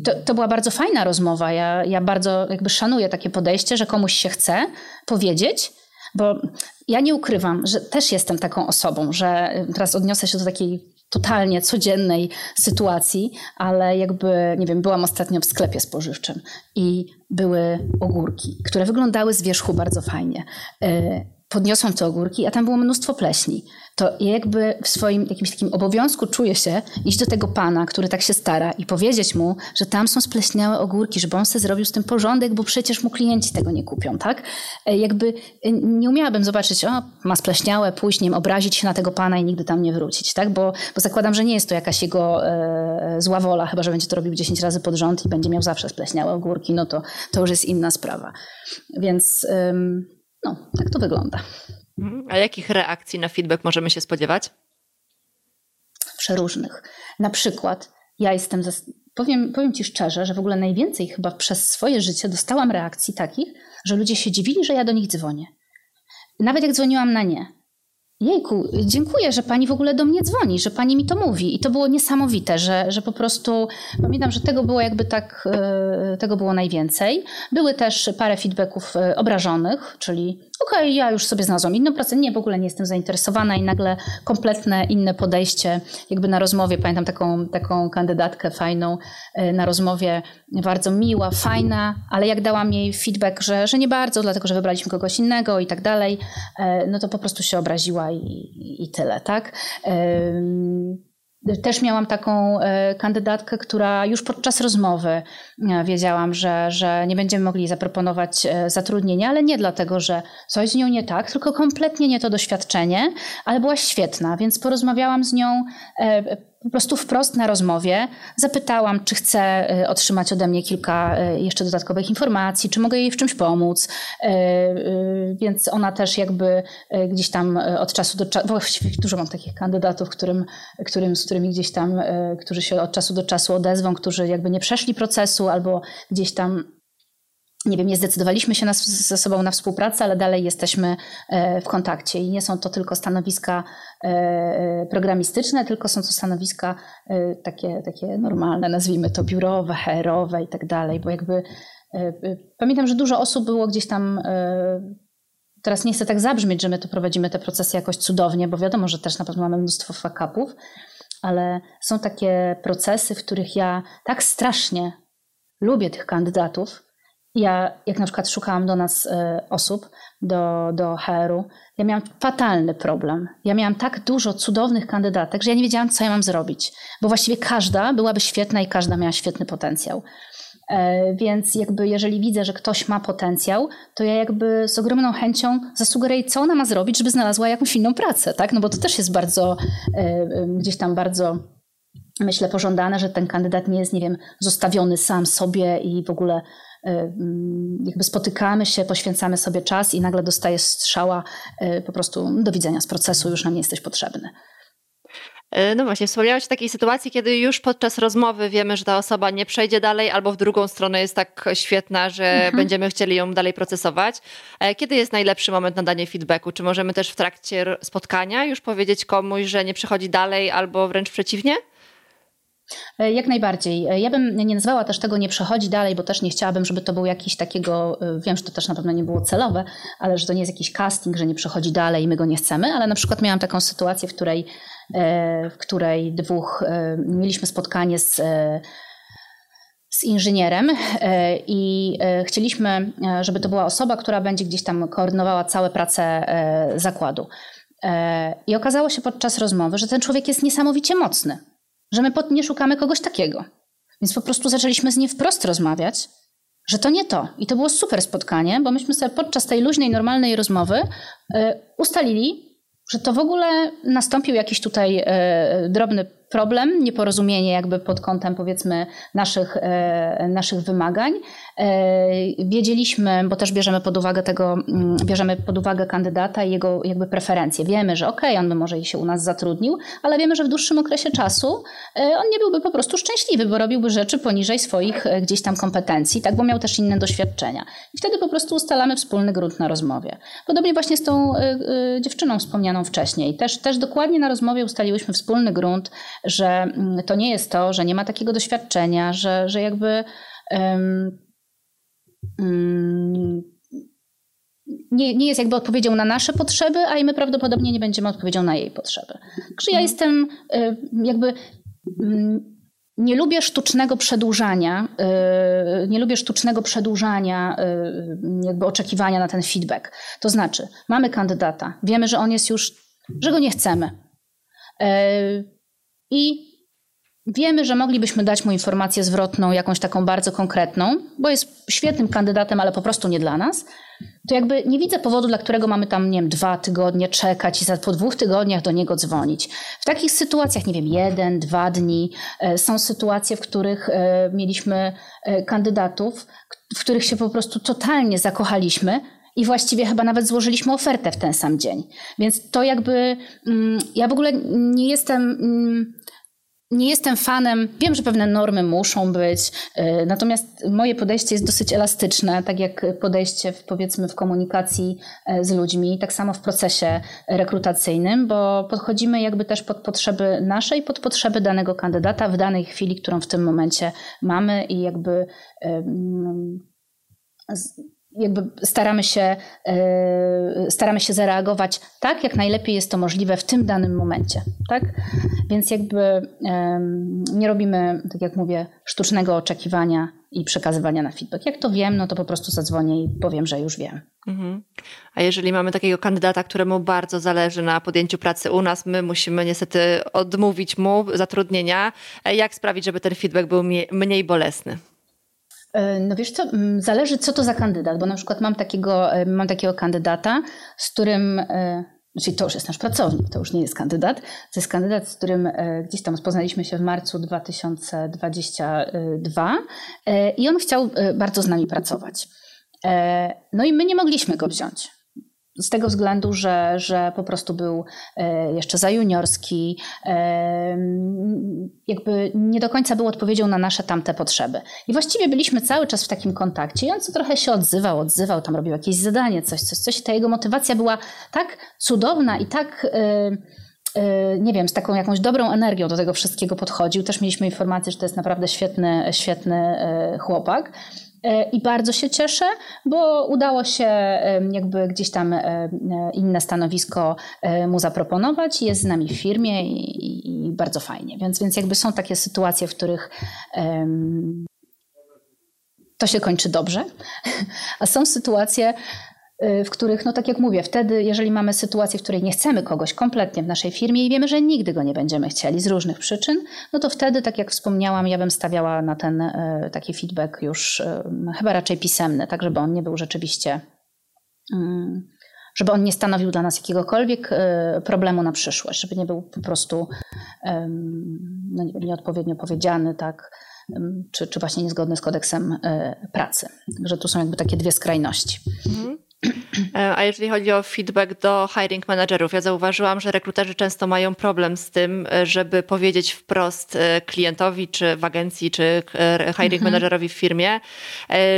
to, to, była bardzo fajna rozmowa. Ja, ja bardzo jakby szanuję takie podejście, że komuś się chce powiedzieć, bo ja nie ukrywam, że też jestem taką osobą, że teraz odniosę się do takiej totalnie codziennej sytuacji, ale jakby, nie wiem, byłam ostatnio w sklepie spożywczym i były ogórki, które wyglądały z wierzchu bardzo fajnie. E, podniosłam te ogórki, a tam było mnóstwo pleśni to jakby w swoim jakimś takim obowiązku czuję się iść do tego pana, który tak się stara i powiedzieć mu, że tam są spleśniałe ogórki, żeby on sobie zrobił z tym porządek, bo przecież mu klienci tego nie kupią, tak? E, jakby e, nie umiałabym zobaczyć, o, ma spleśniałe, pójść, nim, obrazić się na tego pana i nigdy tam nie wrócić, tak? Bo, bo zakładam, że nie jest to jakaś jego e, zła wola, chyba, że będzie to robił 10 razy pod rząd i będzie miał zawsze spleśniałe ogórki, no to, to już jest inna sprawa. Więc ym, no, tak to wygląda. Mhm. A jakich reakcji na feedback możemy się spodziewać? Przeróżnych. Na przykład ja jestem, powiem, powiem Ci szczerze, że w ogóle najwięcej chyba przez swoje życie dostałam reakcji takich, że ludzie się dziwili, że ja do nich dzwonię. Nawet jak dzwoniłam na nie, Jejku, dziękuję, że pani w ogóle do mnie dzwoni, że pani mi to mówi. I to było niesamowite, że, że po prostu pamiętam, że tego było jakby tak, e, tego było najwięcej. Były też parę feedbacków e, obrażonych, czyli okej, okay, ja już sobie znalazłam inną pracę, nie, w ogóle nie jestem zainteresowana i nagle kompletne inne podejście jakby na rozmowie. Pamiętam taką, taką kandydatkę fajną e, na rozmowie, bardzo miła, fajna, ale jak dałam jej feedback, że, że nie bardzo, dlatego że wybraliśmy kogoś innego i tak dalej, no to po prostu się obraziła i, i tyle, tak? Też miałam taką e, kandydatkę, która już podczas rozmowy e, wiedziałam, że, że nie będziemy mogli zaproponować e, zatrudnienia, ale nie dlatego, że coś z nią nie tak, tylko kompletnie nie to doświadczenie, ale była świetna, więc porozmawiałam z nią po prostu wprost na rozmowie zapytałam, czy chce y, otrzymać ode mnie kilka y, jeszcze dodatkowych informacji, czy mogę jej w czymś pomóc. Y, więc ona też jakby gdzieś tam od czasu do czasu, właściwie dużo mam takich kandydatów, którym, którym, z którymi gdzieś tam, którzy się od czasu do czasu odezwą, którzy jakby nie przeszli procesu albo gdzieś tam nie wiem, nie zdecydowaliśmy się na, ze sobą na współpracę, ale dalej jesteśmy e, w kontakcie. I nie są to tylko stanowiska e, e, programistyczne, tylko są to stanowiska takie, takie normalne, nazwijmy to biurowe, HR-owe i tak dalej, bo jakby pamiętam, że dużo osób było gdzieś tam teraz nie chcę tak zabrzmieć, że my tu prowadzimy te procesy jakoś cudownie, bo wiadomo, że też na pewno mamy mnóstwo fakapów, ale są takie procesy, w których ja tak strasznie lubię tych kandydatów, ja, jak na przykład szukałam do nas y, osób, do, do HR-u, ja miałam fatalny problem. Ja miałam tak dużo cudownych kandydatek, że ja nie wiedziałam, co ja mam zrobić, bo właściwie każda byłaby świetna i każda miała świetny potencjał. E, więc jakby jeżeli widzę, że ktoś ma potencjał, to ja jakby z ogromną chęcią zasugeruję, co ona ma zrobić, żeby znalazła jakąś inną pracę, tak? No bo to też jest bardzo, e, gdzieś tam bardzo myślę pożądane, że ten kandydat nie jest, nie wiem, zostawiony sam sobie i w ogóle E, jakby spotykamy się, poświęcamy sobie czas i nagle dostajesz strzała e, po prostu do widzenia z procesu, już nam nie jesteś potrzebny. E, no właśnie, wspomniałeś o takiej sytuacji, kiedy już podczas rozmowy wiemy, że ta osoba nie przejdzie dalej, albo w drugą stronę jest tak świetna, że mhm. będziemy chcieli ją dalej procesować. Kiedy jest najlepszy moment na danie feedbacku? Czy możemy też w trakcie spotkania już powiedzieć komuś, że nie przechodzi dalej, albo wręcz przeciwnie? E, jak najbardziej. E, ja bym nie nazwała też tego nie przechodzi dalej, bo też nie chciałabym, żeby to był jakiś takiego, e, wiem, że to też na pewno nie było celowe, ale że to nie jest jakiś casting, że nie przechodzi dalej i my go nie chcemy, ale na przykład miałam taką sytuację, w której, w której dwóch mieliśmy spotkanie z z inżynierem i chcieliśmy, żeby to była osoba, która będzie gdzieś tam koordynowała całe prace zakładu. I okazało się podczas rozmowy, że ten człowiek jest niesamowicie mocny że my nie szukamy kogoś takiego. Więc po prostu zaczęliśmy z nim wprost rozmawiać, że to nie to. I to było super spotkanie, bo myśmy sobie podczas tej luźnej, normalnej rozmowy y, ustalili, że to w ogóle nastąpił jakiś tutaj y, drobny problem, nieporozumienie jakby pod kątem powiedzmy naszych, e, naszych wymagań. E, wiedzieliśmy, bo też bierzemy pod uwagę tego, mm, bierzemy pod uwagę kandydata i jego jakby preferencje. Wiemy, że okej, okay, on by może się u nas zatrudnił, ale wiemy, że w dłuższym okresie czasu e, on nie byłby po prostu szczęśliwy, bo robiłby rzeczy poniżej swoich gdzieś tam kompetencji, tak, bo miał też inne doświadczenia. I wtedy po prostu ustalamy wspólny grunt na rozmowie. Podobnie właśnie z tą dziewczyną wspomnianą wcześniej. Też, też dokładnie na rozmowie ustaliłyśmy wspólny grunt, że mm, to nie jest to, że nie ma takiego doświadczenia, że, że jakby um, nie, nie jest jakby odpowiedzią na nasze potrzeby, a i my prawdopodobnie nie będziemy odpowiedzią na jej potrzeby. Także ja mhm. jestem y, jakby mm, nie lubię sztucznego przedłużania, y, nie lubię sztucznego przedłużania jakby oczekiwania na ten feedback. To znaczy, mamy kandydata, wiemy, że on jest już, że go nie chcemy. I wiemy, że moglibyśmy dać mu informację zwrotną, jakąś taką bardzo konkretną, bo jest świetnym kandydatem, ale po prostu nie dla nas, to jakby nie widzę powodu, dla którego mamy tam, nie wiem, dwa tygodnie czekać i za, po dwóch tygodniach do niego dzwonić. W takich sytuacjach, nie wiem, jeden, dwa dni, e, są sytuacje, w których e, mieliśmy e, kandydatów, w których się po prostu totalnie zakochaliśmy, i właściwie chyba nawet złożyliśmy ofertę w ten sam dzień. Więc to jakby, mm, ja w ogóle nie jestem mm, nie jestem fanem, wiem, że pewne normy muszą być, y, natomiast moje podejście jest dosyć elastyczne, tak jak podejście w, powiedzmy w komunikacji e, z ludźmi, tak samo w procesie rekrutacyjnym, bo podchodzimy jakby też pod potrzeby nasze i pod potrzeby danego kandydata w danej chwili, którą w tym momencie mamy i jakby jakby staramy się, e, staramy się zareagować tak, jak najlepiej jest to możliwe w tym danym momencie. Tak? Więc jakby nie robimy, tak jak mówię, sztucznego oczekiwania i przekazywania na feedback. Jak to wiem, no to po prostu zadzwonię i powiem, że już wiem. Mhm. A jeżeli mamy takiego kandydata, któremu bardzo zależy na podjęciu pracy u nas, my musimy niestety odmówić mu zatrudnienia, e, jak sprawić, żeby ten feedback był mniej bolesny? E, no wiesz co, zależy co to za kandydat, bo na przykład mam takiego, e, mam takiego kandydata, z którym, e, czyli to już jest nasz pracownik, to już nie jest kandydat, to jest kandydat, z którym gdzieś tam poznaliśmy się w marcu 2022 i on chciał bardzo z nami pracować. No i my nie mogliśmy go wziąć z tego względu, że, że po prostu był e, jeszcze za juniorski, e, jakby nie do końca był odpowiedzią na nasze tamte potrzeby. I właściwie byliśmy cały czas w takim kontakcie i on co trochę się odzywał, odzywał, tam robił jakieś zadanie, coś, coś, coś. Ta jego motywacja była tak cudowna i tak e, nie wiem, z taką jakąś dobrą energią do tego wszystkiego podchodził. Też mieliśmy informację, że to jest naprawdę świetny, świetny chłopak. E, I bardzo się cieszę, bo udało się jakby gdzieś tam e, inne stanowisko e, mu zaproponować. Jest z nami w firmie i, i bardzo fajnie. Więc, więc jakby są takie sytuacje, w których to się kończy dobrze, [LAUGHS] a są sytuacje, w których, no tak jak mówię, wtedy, jeżeli mamy sytuację, w której nie chcemy kogoś kompletnie w naszej firmie i wiemy, że nigdy go nie będziemy chcieli z różnych przyczyn, no to wtedy, tak jak wspomniałam, ja bym stawiała na ten y, taki feedback już y, chyba raczej pisemny, tak żeby on nie był rzeczywiście, mm, żeby on nie stanowił dla nas jakiegokolwiek problemu na przyszłość, żeby nie był po prostu no nieodpowiednio powiedziany, tak, czy, czy właśnie niezgodny z kodeksem pracy. Także tu są jakby takie dwie skrajności. Mhm. E, a jeżeli chodzi o feedback do hiring managerów, ja zauważyłam, że rekruterzy często mają problem z tym, e, żeby powiedzieć wprost e, klientowi, czy w agencji, czy hiring mhm. managerowi w firmie,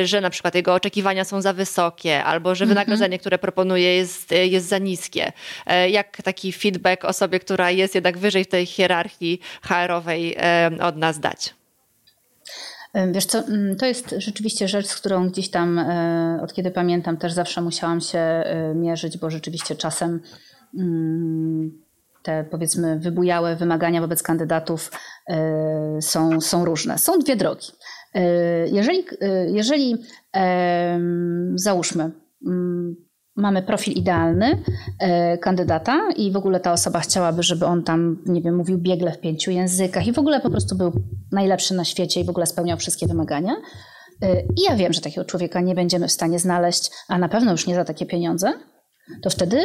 że na przykład jego oczekiwania są za wysokie, albo że mhm. wynagrodzenie, które proponuje, jest, jest za niskie. Jak taki feedback osobie, która jest jednak wyżej w tej hierarchii HR-owej od nas dać? Wiesz co, mm, to jest rzeczywiście rzecz, z którą gdzieś tam, e, od kiedy pamiętam, też zawsze musiałam się e, mierzyć, bo rzeczywiście czasem mm, te powiedzmy wybujałe wymagania wobec kandydatów e, są, są różne. Są dwie drogi. Jeżeli, jeżeli załóżmy, mm, mamy profil idealny e, kandydata i w ogóle ta osoba chciałaby, żeby on tam, nie wiem, mówił biegle w pięciu językach i w ogóle po prostu był najlepszy na świecie i w ogóle spełniał wszystkie wymagania. E, I ja wiem, że takiego człowieka nie będziemy w stanie znaleźć, a na pewno już nie za takie pieniądze, to wtedy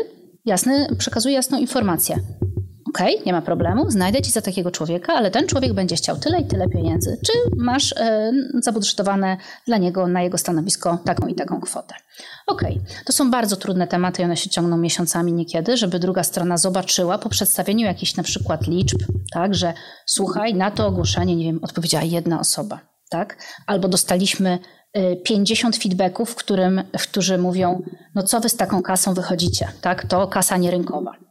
jasny, przekazuję jasną informację. Okay, nie ma problemu, znajdę ci za takiego człowieka, ale ten człowiek będzie chciał tyle i tyle pieniędzy. Czy masz e, zabudżetowane dla niego na jego stanowisko taką i taką kwotę? Okay. to są bardzo trudne tematy i one się ciągną miesiącami niekiedy, żeby druga strona zobaczyła po przedstawieniu jakichś na przykład liczb, tak, że słuchaj, na to ogłoszenie, nie wiem, odpowiedziała jedna osoba, tak? Albo dostaliśmy 50 y, feedbacków, w którym, w którzy mówią, no co wy z taką kasą wychodzicie, tak? To kasa nierynkowa.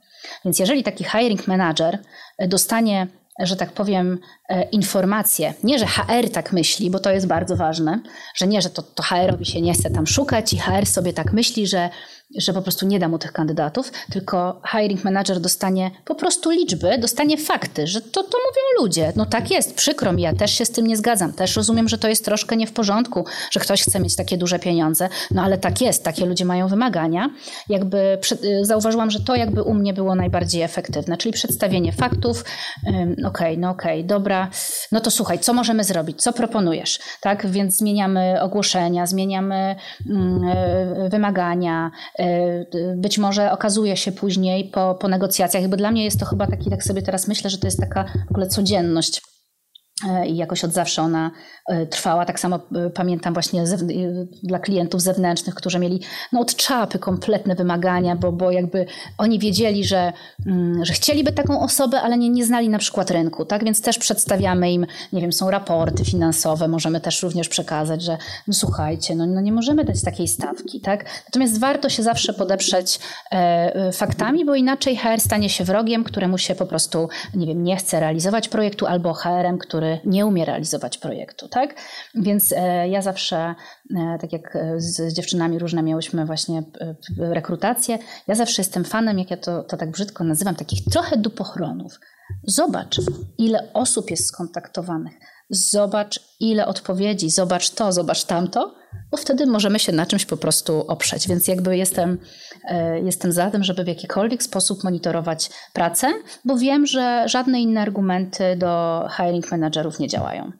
Więc jeżeli taki hiring manager dostanie, że tak powiem, e, informację, nie, że HR tak myśli, bo to jest bardzo ważne, że nie, że to, to HR-owi się nie chce tam szukać i HR sobie tak myśli, że że po prostu nie da mu tych kandydatów, tylko hiring manager dostanie po prostu liczby, dostanie fakty, że to, to mówią ludzie. No tak jest, przykro mi, ja też się z tym nie zgadzam. Też rozumiem, że to jest troszkę nie w porządku, że ktoś chce mieć takie duże pieniądze, no ale tak jest, takie ludzie mają wymagania. Jakby y, zauważyłam, że to jakby u mnie było najbardziej efektywne, czyli przedstawienie faktów. Okej, okay, no okej, okay, dobra, no to słuchaj, co możemy zrobić, co proponujesz, tak? Więc zmieniamy ogłoszenia, zmieniamy mm, y, wymagania, E, być może okazuje się później po, po negocjacjach, bo dla mnie jest to chyba taki, tak sobie teraz myślę, że to jest taka w ogóle codzienność. E, i jakoś od zawsze ona e, trwała. Tak samo e, pamiętam właśnie dla klientów zewnętrznych, którzy mieli no, od czapy kompletne wymagania, bo, bo jakby oni wiedzieli, że, mm, że chcieliby taką osobę, ale nie, nie znali na przykład rynku, tak? Więc też przedstawiamy im, nie wiem, są raporty finansowe, możemy też również przekazać, że no, słuchajcie, no, no nie możemy dać takiej stawki, tak? Natomiast warto się zawsze podeprzeć e, faktami, bo inaczej HR stanie się wrogiem, któremu się po prostu, nie wiem, nie chce realizować projektu albo HR-em, który nie umie realizować projektu, tak? Więc e, ja zawsze, e, tak jak z dziewczynami różne miałyśmy właśnie e, rekrutację, ja zawsze jestem fanem, jak ja to, to tak brzydko nazywam, takich trochę dupochronów. Zobacz, ile osób jest skontaktowanych. Zobacz, ile odpowiedzi, zobacz to, zobacz tamto, bo wtedy możemy się na czymś po prostu oprzeć. Więc jakby jestem, jestem za tym, żeby w jakikolwiek sposób monitorować pracę, bo wiem, że żadne inne argumenty do hiring managerów nie działają.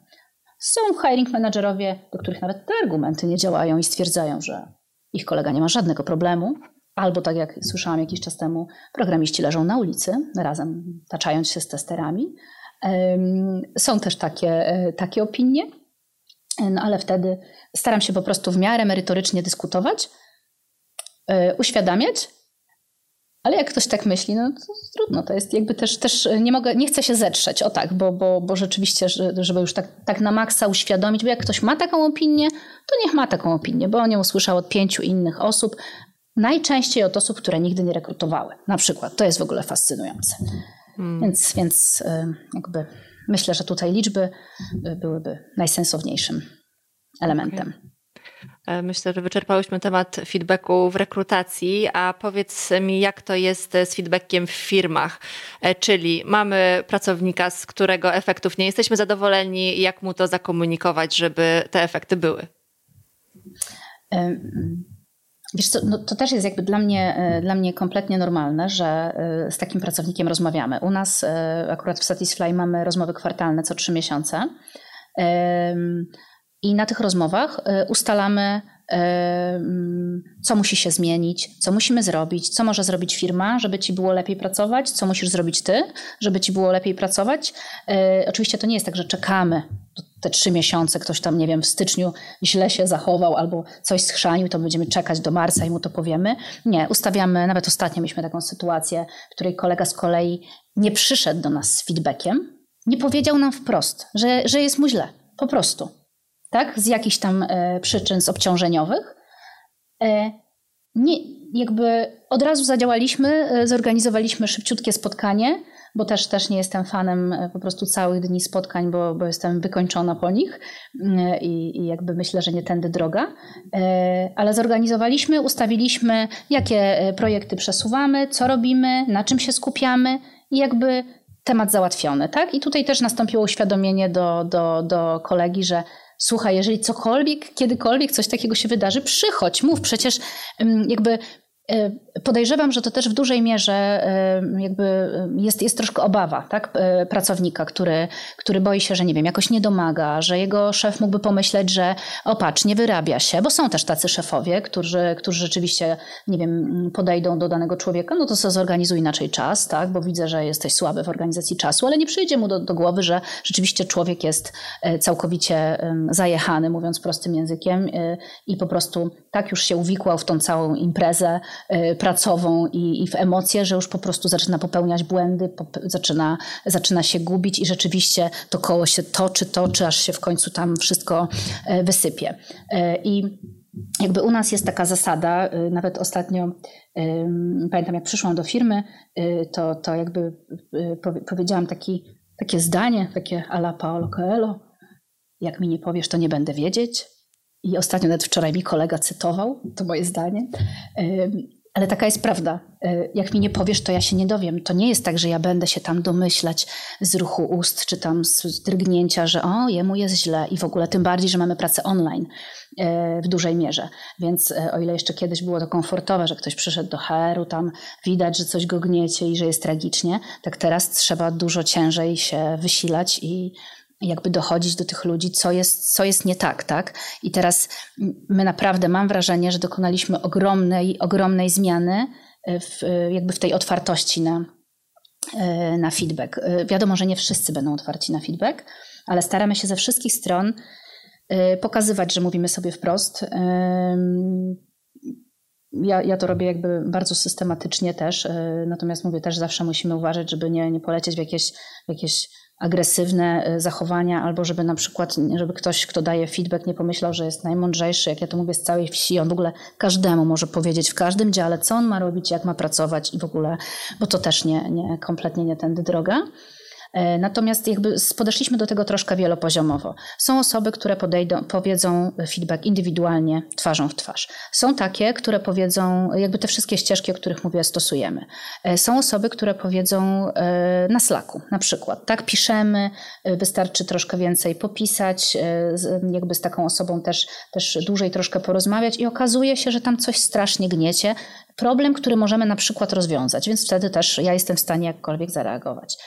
Są hiring managerowie, do których nawet te argumenty nie działają i stwierdzają, że ich kolega nie ma żadnego problemu, albo tak jak słyszałam jakiś czas temu, programiści leżą na ulicy, razem taczając się z testerami. Są też takie, e, takie opinie, no ale wtedy staram się po prostu w miarę merytorycznie dyskutować, e, uświadamiać, ale jak ktoś tak myśli, no to trudno, to jest jakby też, też nie mogę, nie chcę się zetrzeć, o tak, bo, bo, bo rzeczywiście, żeby już tak, tak na maksa uświadomić, bo jak ktoś ma taką opinię, to niech ma taką opinię, bo on ją usłyszał od pięciu innych osób, najczęściej od osób, które nigdy nie rekrutowały. Na przykład, to jest w ogóle fascynujące. Hmm. Więc, więc y, jakby myślę, że tutaj liczby y, byłyby najsensowniejszym elementem. Okay. E, myślę, że wyczerpałyśmy temat feedbacku w rekrutacji, a powiedz mi, jak to jest z feedbackiem w firmach, e, czyli mamy pracownika, z którego efektów nie jesteśmy zadowoleni, jak mu to zakomunikować, żeby te efekty były? Wiesz co, no to też jest jakby dla mnie, e, dla mnie kompletnie normalne, że z takim pracownikiem rozmawiamy. U nas akurat w Satisfy mamy rozmowy kwartalne co trzy miesiące. I na tych rozmowach e, ustalamy, e, mm, co musi się zmienić, co musimy zrobić, co może zrobić firma, żeby ci było lepiej pracować, co musisz zrobić ty, żeby ci było lepiej pracować. E, oczywiście to nie jest tak, że czekamy te trzy miesiące, ktoś tam, nie wiem, w styczniu źle się zachował albo coś schrzanił, to będziemy czekać do marca i mu to powiemy. Nie, ustawiamy, nawet ostatnio mieliśmy taką sytuację, w której kolega z kolei nie przyszedł do nas z feedbackiem, nie powiedział nam wprost, że, że jest mu źle, po prostu tak, z jakichś tam e, przyczyn z obciążeniowych. E, nie, jakby od razu zadziałaliśmy, e, zorganizowaliśmy szybciutkie spotkanie, bo też, też nie jestem fanem po prostu całych dni spotkań, bo, bo jestem wykończona po nich i, i jakby myślę, że nie tędy droga. Ale zorganizowaliśmy, ustawiliśmy, jakie projekty przesuwamy, co robimy, na czym się skupiamy i jakby temat załatwiony. Tak? I tutaj też nastąpiło uświadomienie do, do, do kolegi, że słuchaj, jeżeli cokolwiek, kiedykolwiek coś takiego się wydarzy, przychodź, mów, przecież jakby e, podejrzewam, że to też w dużej mierze jakby jest, jest troszkę obawa tak? pracownika, który, który boi się, że nie wiem, jakoś nie domaga, że jego szef mógłby pomyśleć, że o patrz, nie wyrabia się, bo są też tacy szefowie, którzy, którzy rzeczywiście, nie wiem, podejdą do danego człowieka, no to sobie zorganizuj inaczej czas, tak? bo widzę, że jesteś słaby w organizacji czasu, ale nie przyjdzie mu do, do głowy, że rzeczywiście człowiek jest e, całkowicie zajechany, mówiąc prostym językiem e, i po prostu tak już się uwikłał w tą całą imprezę e, pracową i, i w emocje, że już po prostu zaczyna popełniać błędy, zaczyna, zaczyna się gubić i rzeczywiście to koło się toczy, toczy, aż się w końcu tam wszystko wysypie. I jakby u nas jest taka zasada, nawet ostatnio pamiętam jak przyszłam do firmy, to, to jakby powiedziałam taki takie zdanie, takie ala Paolo Coelho, jak mi nie powiesz, to nie będę wiedzieć. I ostatnio nawet wczoraj mi kolega cytował to moje zdanie. Ale taka jest prawda. E, jak mi nie powiesz, to ja się nie dowiem. To nie jest tak, że ja będę się tam domyślać z ruchu ust, czy tam z drgnięcia, że o, jemu jest źle i w ogóle tym bardziej, że mamy pracę online e, w dużej mierze. Więc e, o ile jeszcze kiedyś było to komfortowe, że ktoś przyszedł do HR-u, tam widać, że coś go gniecie i że jest tragicznie, tak teraz trzeba dużo ciężej się wysilać i jakby dochodzić do tych ludzi, co jest, co jest nie tak, tak? I teraz my naprawdę mam wrażenie, że dokonaliśmy ogromnej, ogromnej zmiany e, w, e, jakby w tej otwartości na, e, na feedback. Wiadomo, że nie wszyscy będą otwarci na feedback, ale staramy się ze wszystkich stron pokazywać, że mówimy sobie wprost. Ja, ja to robię jakby bardzo systematycznie też, natomiast mówię też zawsze musimy uważać, żeby nie, nie polecieć w jakieś, w jakieś agresywne y, zachowania, albo żeby na przykład, żeby ktoś, kto daje feedback, nie pomyślał, że jest najmądrzejszy, jak ja to mówię z całej wsi, on w ogóle każdemu może powiedzieć w każdym dziale, co on ma robić, jak ma pracować i w ogóle, bo to też nie, nie kompletnie nie tędy droga. E, natomiast jakby podeszliśmy do tego troszkę wielopoziomowo. Są osoby, które podejdą, powiedzą feedback indywidualnie, twarzą w twarz. Są takie, które powiedzą, jakby te wszystkie ścieżki, o których mówię, stosujemy. E, są osoby, które powiedzą e, na Slacku na przykład. Tak, piszemy, wystarczy troszkę więcej popisać, jakby z taką osobą też, też dłużej troszkę porozmawiać i okazuje się, że tam coś strasznie gniecie. Problem, który możemy na przykład rozwiązać, więc wtedy też ja jestem w stanie jakkolwiek zareagować.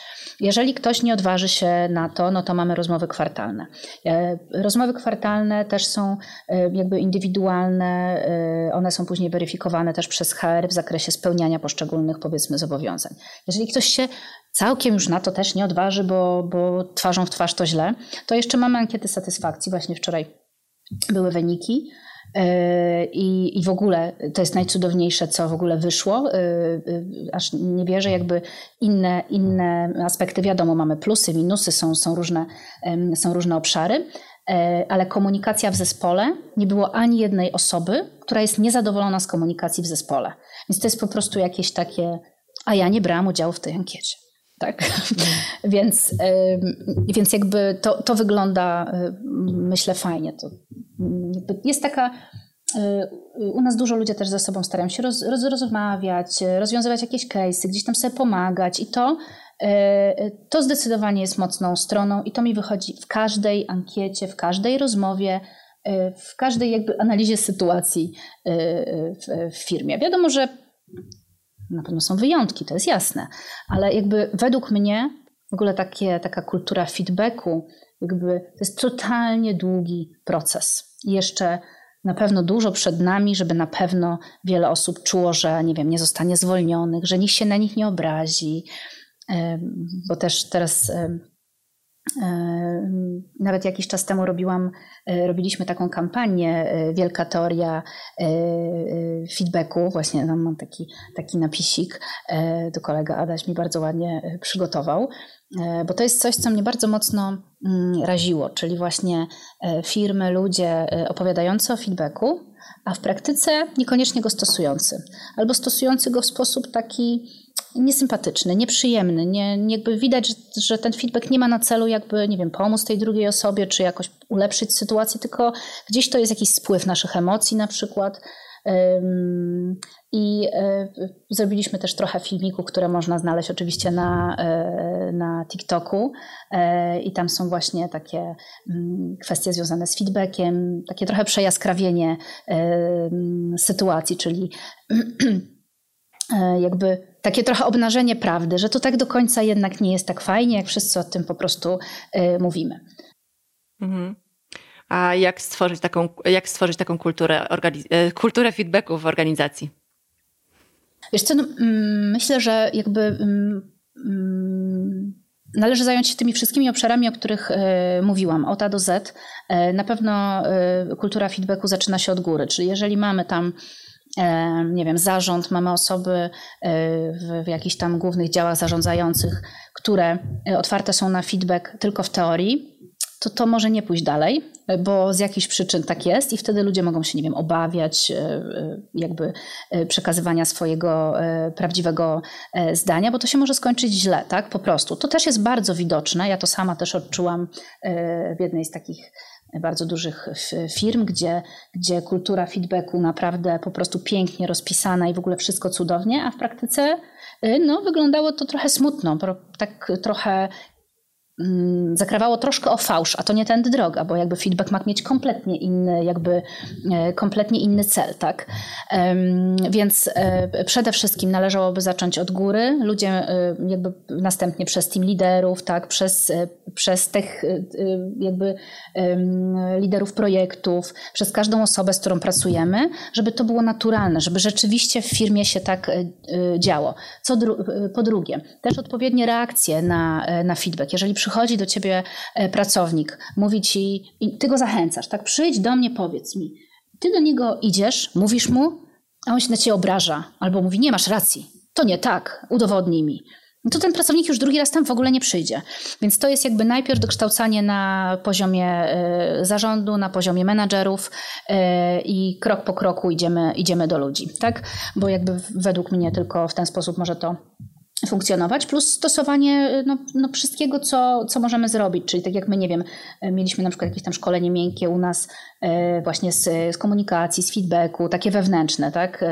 Jeżeli ktoś nie odważy się na to, no to mamy rozmowy kwartalne. E, rozmowy kwartalne też są e, jakby indywidualne, e, one są później weryfikowane też przez HR w zakresie spełniania poszczególnych powiedzmy zobowiązań. Jeżeli ktoś się całkiem już na to też nie odważy, bo, bo twarzą w twarz to źle, to jeszcze mamy ankiety satysfakcji. Właśnie wczoraj były wyniki. E, I, I w ogóle to jest najcudowniejsze, co w ogóle wyszło. E, e, aż nie wierzę, jakby inne, inne aspekty, wiadomo, mamy plusy, minusy, są, są, różne, są różne obszary, ale komunikacja w zespole nie było ani jednej osoby, która jest niezadowolona z komunikacji w zespole. Więc to jest po prostu jakieś takie, a ja nie brałam udziału w tej ankiecie. Tak? Mm. [LAUGHS] więc, więc jakby to, to wygląda, myślę, fajnie. To jest taka. Y, u nas dużo ludzi też ze sobą starają się roz, roz, rozmawiać, rozwiązywać jakieś case'y, gdzieś tam sobie pomagać i to, y, to zdecydowanie jest mocną stroną i to mi wychodzi w każdej ankiecie, w każdej rozmowie, y, w każdej jakby analizie sytuacji w firmie. Wiadomo, że na pewno są wyjątki, to jest jasne, ale jakby według mnie w ogóle takie, taka kultura feedbacku, jakby to jest totalnie długi proces. Jeszcze na pewno dużo przed nami, żeby na pewno wiele osób czuło, że nie wiem, nie zostanie zwolnionych, że nikt się na nich nie obrazi, bo też teraz nawet jakiś czas temu robiłam, e, robiliśmy taką kampanię, e, wielka teoria e, feedbacku, właśnie tam mam taki, taki napisik, to kolega Adaś mi bardzo ładnie przygotował, bo to jest coś, co mnie bardzo mocno mm, raziło, czyli właśnie firmy, ludzie opowiadający o feedbacku, a w praktyce niekoniecznie go stosujący, albo stosujący go w sposób taki niesympatyczny, nieprzyjemny. Nie, jakby widać, że, że, ten feedback nie ma na celu jakby, nie wiem, pomóc tej drugiej osobie, czy jakoś ulepszyć sytuację, tylko gdzieś to jest jakiś spływ naszych emocji na przykład. I e, zrobiliśmy też trochę filmików, które można znaleźć oczywiście na, e, na TikToku. E, I tam są właśnie takie mm, kwestie związane z feedbackiem, takie trochę przejaskrawienie sytuacji, czyli [CLEARS THROAT] jakby takie trochę obnażenie prawdy, że to tak do końca jednak nie jest tak fajnie, jak wszyscy o tym po prostu mówimy. Mhm. A jak stworzyć taką, jak stworzyć taką kulturę, kulturę feedbacku w organizacji? Wiesz co, no, mm, myślę, że jakby mm, mm, należy zająć się tymi wszystkimi obszarami, o których e, mówiłam, od A do Z. E, na pewno e, kultura feedbacku zaczyna się od góry, czyli jeżeli mamy tam nie wiem, zarząd, mamy osoby w, w jakichś tam głównych działach zarządzających, które otwarte są na feedback tylko w teorii, to to może nie pójść dalej, bo z jakichś przyczyn tak jest i wtedy ludzie mogą się, nie wiem, obawiać e, e, jakby e, przekazywania swojego prawdziwego zdania, bo to się może skończyć źle, tak, po prostu. To też jest bardzo widoczne, ja to sama też odczułam w jednej z takich bardzo dużych firm, gdzie, gdzie kultura feedbacku naprawdę po prostu pięknie rozpisana i w ogóle wszystko cudownie, a w praktyce no, wyglądało to trochę smutno, tak trochę Mm, zakrawało troszkę o fałsz, a to nie tędy droga, bo jakby feedback ma mieć kompletnie inny, jakby e, kompletnie inny cel, tak? Więc e, przede wszystkim należałoby zacząć od góry, ludzie e, jakby następnie przez team liderów, tak? Przez, przez tych jakby liderów projektów, przez każdą osobę, z którą pracujemy, żeby to było naturalne, żeby rzeczywiście w firmie się tak działo. Co dru po drugie, też odpowiednie reakcje na, na feedback. Jeżeli przy przychodzi do ciebie e, pracownik, mówi ci, ty go zachęcasz, tak? Przyjdź do mnie, powiedz mi. Ty do niego idziesz, mówisz mu, a on się na ciebie obraża, albo mówi, nie masz racji, to nie tak, udowodnij mi. No to ten pracownik już drugi raz tam w ogóle nie przyjdzie. Więc to jest jakby najpierw dokształcanie na poziomie e, zarządu, na poziomie menadżerów e, i krok po kroku idziemy, idziemy do ludzi, tak? Bo jakby według mnie tylko w ten sposób może to funkcjonować, plus stosowanie no, no, wszystkiego, co, co możemy zrobić. Czyli tak jak my, nie wiem, mieliśmy na przykład jakieś tam szkolenie miękkie u nas e, właśnie z, z komunikacji, z feedbacku, takie wewnętrzne, tak?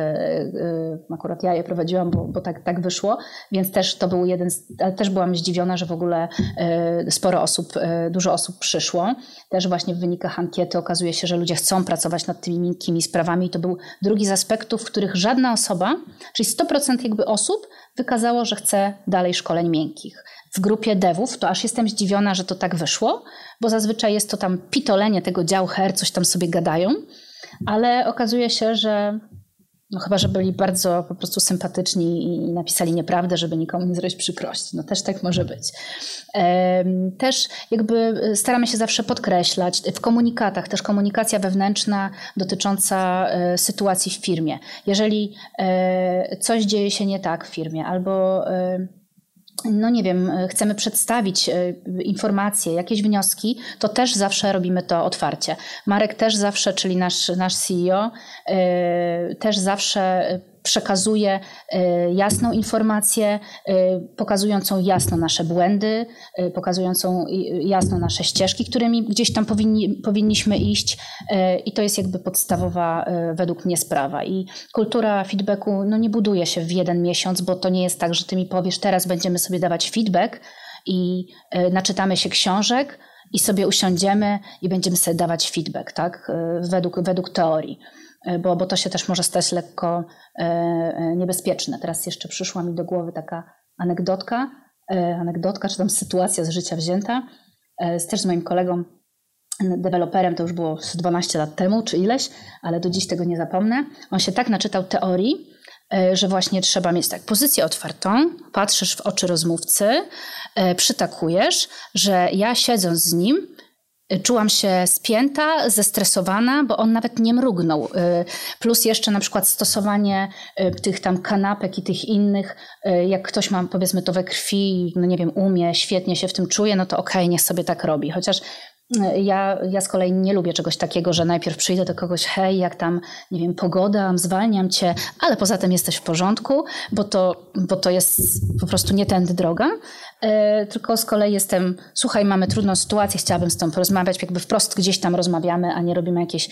Akurat ja je prowadziłam, bo, bo tak, tak wyszło, więc też to był jeden, z, też byłam zdziwiona, że w ogóle sporo osób, dużo osób przyszło. Też właśnie w wynikach ankiety okazuje się, że ludzie chcą pracować nad tymi miękkimi sprawami i to był drugi z aspektów, w których żadna osoba, czyli 100% jakby osób wykazało, że chce dalej szkoleń miękkich. W grupie devów to aż jestem zdziwiona, że to tak wyszło, bo zazwyczaj jest to tam pitolenie tego działu HR, coś tam sobie gadają, ale okazuje się, że no chyba, że byli bardzo po prostu sympatyczni i napisali nieprawdę, żeby nikomu nie zrobić przykrości. No też tak może być. Też jakby staramy się zawsze podkreślać w komunikatach, też komunikacja wewnętrzna dotycząca e, sytuacji w firmie. Jeżeli e, coś dzieje się nie tak w firmie albo no nie wiem, chcemy przedstawić e, informacje, jakieś wnioski, to też zawsze robimy to otwarcie. Marek też zawsze, czyli nasz, nasz CEO, e, też zawsze przekazuje e, jasną informację, e, pokazującą jasno nasze błędy, e, pokazującą jasno nasze ścieżki, którymi gdzieś tam powinni, powinniśmy iść i to jest jakby podstawowa według mnie sprawa. I kultura feedbacku no nie buduje się w jeden miesiąc, bo to nie jest tak, że ty mi powiesz, teraz będziemy sobie dawać feedback i naczytamy się książek, i sobie usiądziemy i będziemy sobie dawać feedback, tak? Według, według teorii. E, bo, bo to się też może stać lekko e, e, niebezpieczne. Teraz jeszcze przyszła mi do głowy taka anegdotka, anegdotka, czy tam sytuacja z życia wzięta, z, też z moim kolegą, deweloperem, to już było 12 lat temu, czy ileś, ale do dziś tego nie zapomnę. On się tak naczytał teorii, że właśnie trzeba mieć tak pozycję otwartą, patrzysz w oczy rozmówcy, przytakujesz, że ja siedząc z nim, Czułam się spięta, zestresowana, bo on nawet nie mrugnął. Y, plus jeszcze na przykład stosowanie y, tych tam kanapek i tych innych, y, jak ktoś ma powiedzmy to we krwi, no nie wiem, umie, świetnie się w tym czuje, no to okej, okay, niech sobie tak robi. Chociaż ja, ja z kolei nie lubię czegoś takiego, że najpierw przyjdę do kogoś, hej, jak tam, nie wiem, pogoda, zwalniam cię, ale poza tym jesteś w porządku, bo to, bo to jest po prostu nie tędy droga. E, tylko z kolei jestem, słuchaj, mamy trudną sytuację, chciałabym z tą porozmawiać, jakby wprost gdzieś tam rozmawiamy, a nie robimy jakieś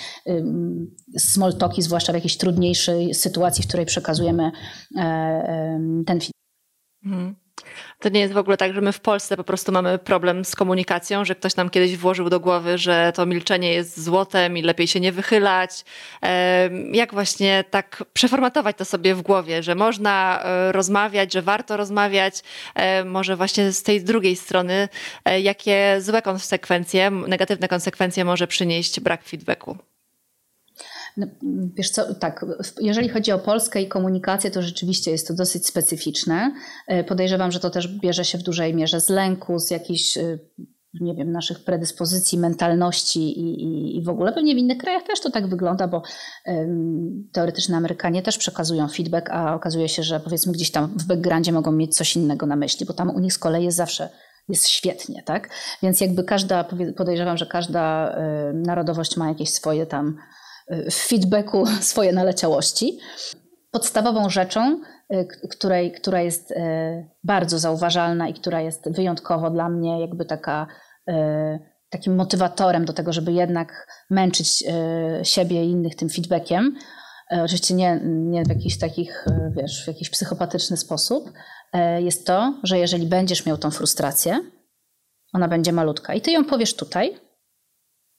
small talki, zwłaszcza w jakiejś trudniejszej sytuacji, w której przekazujemy e, ten film. Mhm. To nie jest w ogóle tak, że my w Polsce po prostu mamy problem z komunikacją, że ktoś nam kiedyś włożył do głowy, że to milczenie jest złotem i lepiej się nie wychylać. Jak właśnie tak przeformatować to sobie w głowie, że można e, rozmawiać, że warto rozmawiać, e, może właśnie z tej drugiej strony, e, jakie złe konsekwencje, negatywne konsekwencje może przynieść brak feedbacku? No, wiesz co, tak, jeżeli chodzi o Polskę i komunikację, to rzeczywiście jest to dosyć specyficzne. E, podejrzewam, że to też bierze się w dużej mierze z lęku, z jakichś e, nie wiem, naszych predyspozycji, mentalności i, i, i, w ogóle pewnie w innych krajach też to tak wygląda, bo um, teoretycznie Amerykanie też przekazują feedback, a okazuje się, że powiedzmy gdzieś tam w backgroundzie mogą mieć coś innego na myśli, bo tam u nich z kolei jest zawsze jest świetnie, tak? Więc jakby każda, podejrzewam, że każda y, narodowość ma jakieś swoje tam w feedbacku [LAUGHS] swoje naleciałości. Podstawową rzeczą, y, której, która jest y, bardzo zauważalna i która jest wyjątkowo dla mnie jakby taka, y, takim motywatorem do tego, żeby jednak męczyć siebie i innych tym feedbackiem, oczywiście nie, nie w jakiś takich, wiesz, w jakiś psychopatyczny sposób, jest to, że jeżeli będziesz miał tą frustrację, ona będzie malutka i ty ją powiesz tutaj,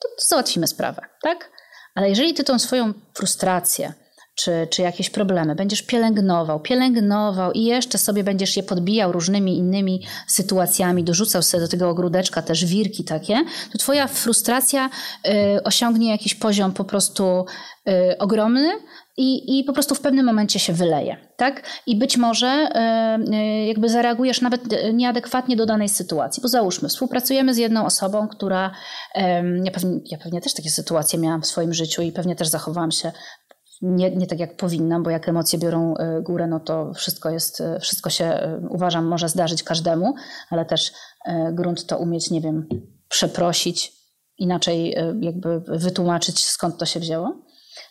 to załatwimy sprawę, tak? Ale jeżeli ty tą swoją frustrację, czy, czy jakieś problemy będziesz pielęgnował, pielęgnował i jeszcze sobie będziesz je podbijał różnymi innymi sytuacjami, dorzucał sobie do tego ogródeczka też wirki takie, to twoja frustracja y, osiągnie jakiś poziom po prostu y, ogromny, i, i po prostu w pewnym momencie się wyleje, tak? I być może y, jakby zareagujesz nawet nieadekwatnie do danej sytuacji, bo załóżmy, współpracujemy z jedną osobą, która, ja, pewnie, ja pewnie też takie sytuacje miałam w swoim życiu i pewnie też zachowałam się nie, nie tak jak powinnam, bo jak emocje biorą górę, no to wszystko jest, wszystko się uważam może zdarzyć każdemu, ale też grunt to umieć, nie wiem, przeprosić, inaczej jakby wytłumaczyć skąd to się wzięło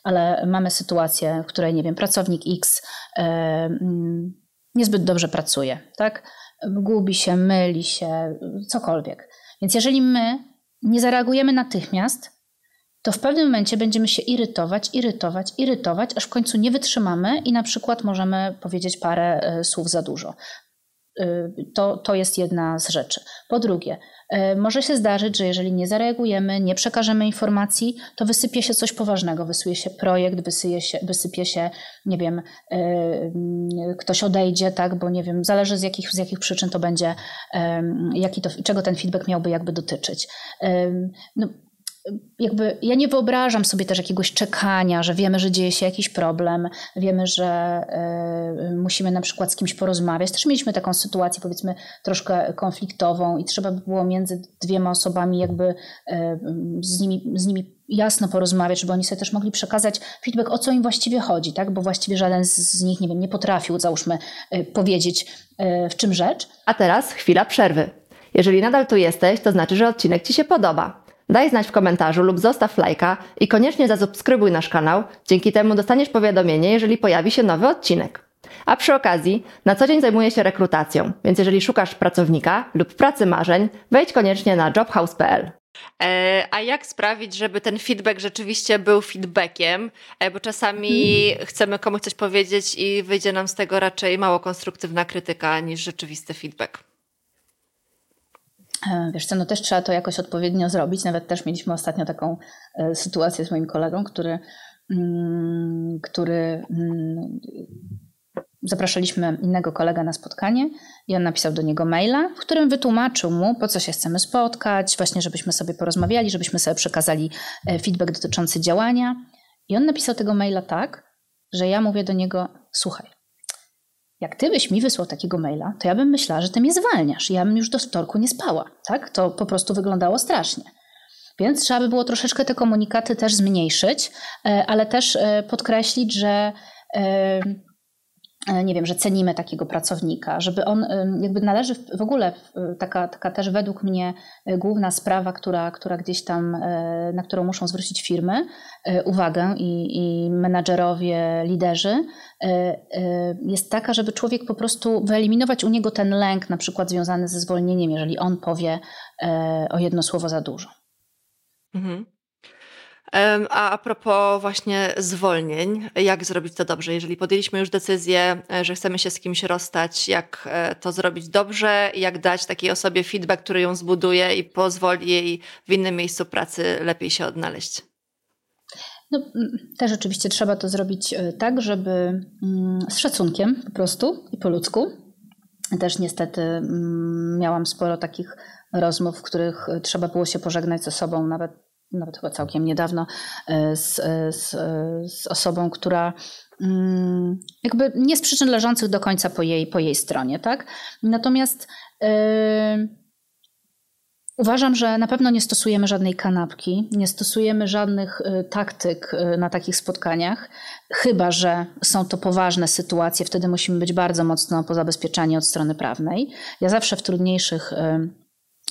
ale mamy sytuację, w której, nie wiem, pracownik X e, mm, niezbyt dobrze pracuje, tak? Gubi się, myli się, cokolwiek. Więc jeżeli my nie zareagujemy natychmiast, to w pewnym momencie będziemy się irytować, irytować, irytować, aż w końcu nie wytrzymamy i na przykład możemy powiedzieć parę e, słów za dużo. E, to, to jest jedna z rzeczy. Po drugie, może się zdarzyć, że jeżeli nie zareagujemy, nie przekażemy informacji, to wysypie się coś poważnego. Wysypie się projekt, wysypie się, wysypie się nie wiem, e, mm, ktoś odejdzie, tak, bo nie wiem, zależy z jakich, z jakich przyczyn to będzie, jaki to, czego ten feedback miałby jakby dotyczyć. No, jakby ja nie wyobrażam sobie też jakiegoś czekania, że wiemy, że dzieje się jakiś problem, wiemy, że y, musimy na przykład z kimś porozmawiać. Też mieliśmy taką sytuację, powiedzmy, troszkę konfliktową i trzeba by było między dwiema osobami jakby y, z, nimi, z nimi jasno porozmawiać, żeby oni sobie też mogli przekazać feedback, o co im właściwie chodzi, tak? Bo właściwie żaden z, z nich, nie wiem, nie potrafił, załóżmy, y, powiedzieć, w czym rzecz. A teraz chwila przerwy. Jeżeli nadal tu jesteś, to znaczy, że odcinek Ci się podoba. Daj znać w komentarzu lub zostaw lajka i koniecznie zasubskrybuj nasz kanał. Dzięki temu dostaniesz powiadomienie, jeżeli pojawi się nowy odcinek. A przy okazji, na co dzień zajmuję się rekrutacją, więc jeżeli szukasz pracownika lub pracy marzeń, wejdź koniecznie na jobhouse.pl. E, a jak sprawić, żeby ten feedback rzeczywiście był feedbackiem? E, bo czasami hmm. chcemy komuś coś powiedzieć i wyjdzie nam z tego raczej mało konstruktywna krytyka niż rzeczywisty feedback. E, wiesz co, no też trzeba to jakoś odpowiednio zrobić. Nawet też mieliśmy ostatnio taką e, sytuację z moim kolegą, który, mm, który mm, zapraszaliśmy innego kolegę na spotkanie i on napisał do niego maila, w którym wytłumaczył mu, po co się chcemy spotkać, właśnie żebyśmy sobie porozmawiali, żebyśmy sobie przekazali e, feedback dotyczący działania. I on napisał tego maila tak, że ja mówię do niego, słuchaj, jak ty byś mi wysłał takiego maila, to ja bym myślała, że ty mnie zwalniasz. Ja bym już do wtorku nie spała. Tak? To po prostu wyglądało strasznie. Więc trzeba by było troszeczkę te komunikaty też zmniejszyć, e, ale też e, podkreślić, że e, nie wiem, że cenimy takiego pracownika, żeby on jakby należy w ogóle taka, taka też według mnie e, główna sprawa, która, która gdzieś tam, e, na którą muszą zwrócić firmy uwagę i, i menadżerowie, liderzy, jest taka, żeby człowiek po prostu wyeliminować u niego ten lęk, na przykład związany ze zwolnieniem, jeżeli on powie o jedno słowo za dużo. Mhm. A a propos właśnie zwolnień, jak zrobić to dobrze? Jeżeli podjęliśmy już decyzję, e, że chcemy się z kimś rozstać, jak e, to zrobić dobrze, jak dać takiej osobie feedback, który ją zbuduje i pozwoli jej w innym miejscu pracy lepiej się odnaleźć? No, też oczywiście trzeba to zrobić e, tak, żeby mm, z szacunkiem po prostu i po ludzku. Też niestety miałam sporo takich rozmów, w których trzeba było się pożegnać ze sobą, nawet, nawet chyba całkiem niedawno, e, z, e, z, z osobą, która mm, jakby nie z przyczyn leżących do końca po jej, po jej stronie, tak? Natomiast yy, Uważam, że na pewno nie stosujemy żadnej kanapki, nie stosujemy żadnych y, taktyk y, na takich spotkaniach, chyba że są to poważne sytuacje, wtedy musimy być bardzo mocno pozabezpieczani od strony prawnej. Ja zawsze w trudniejszych y,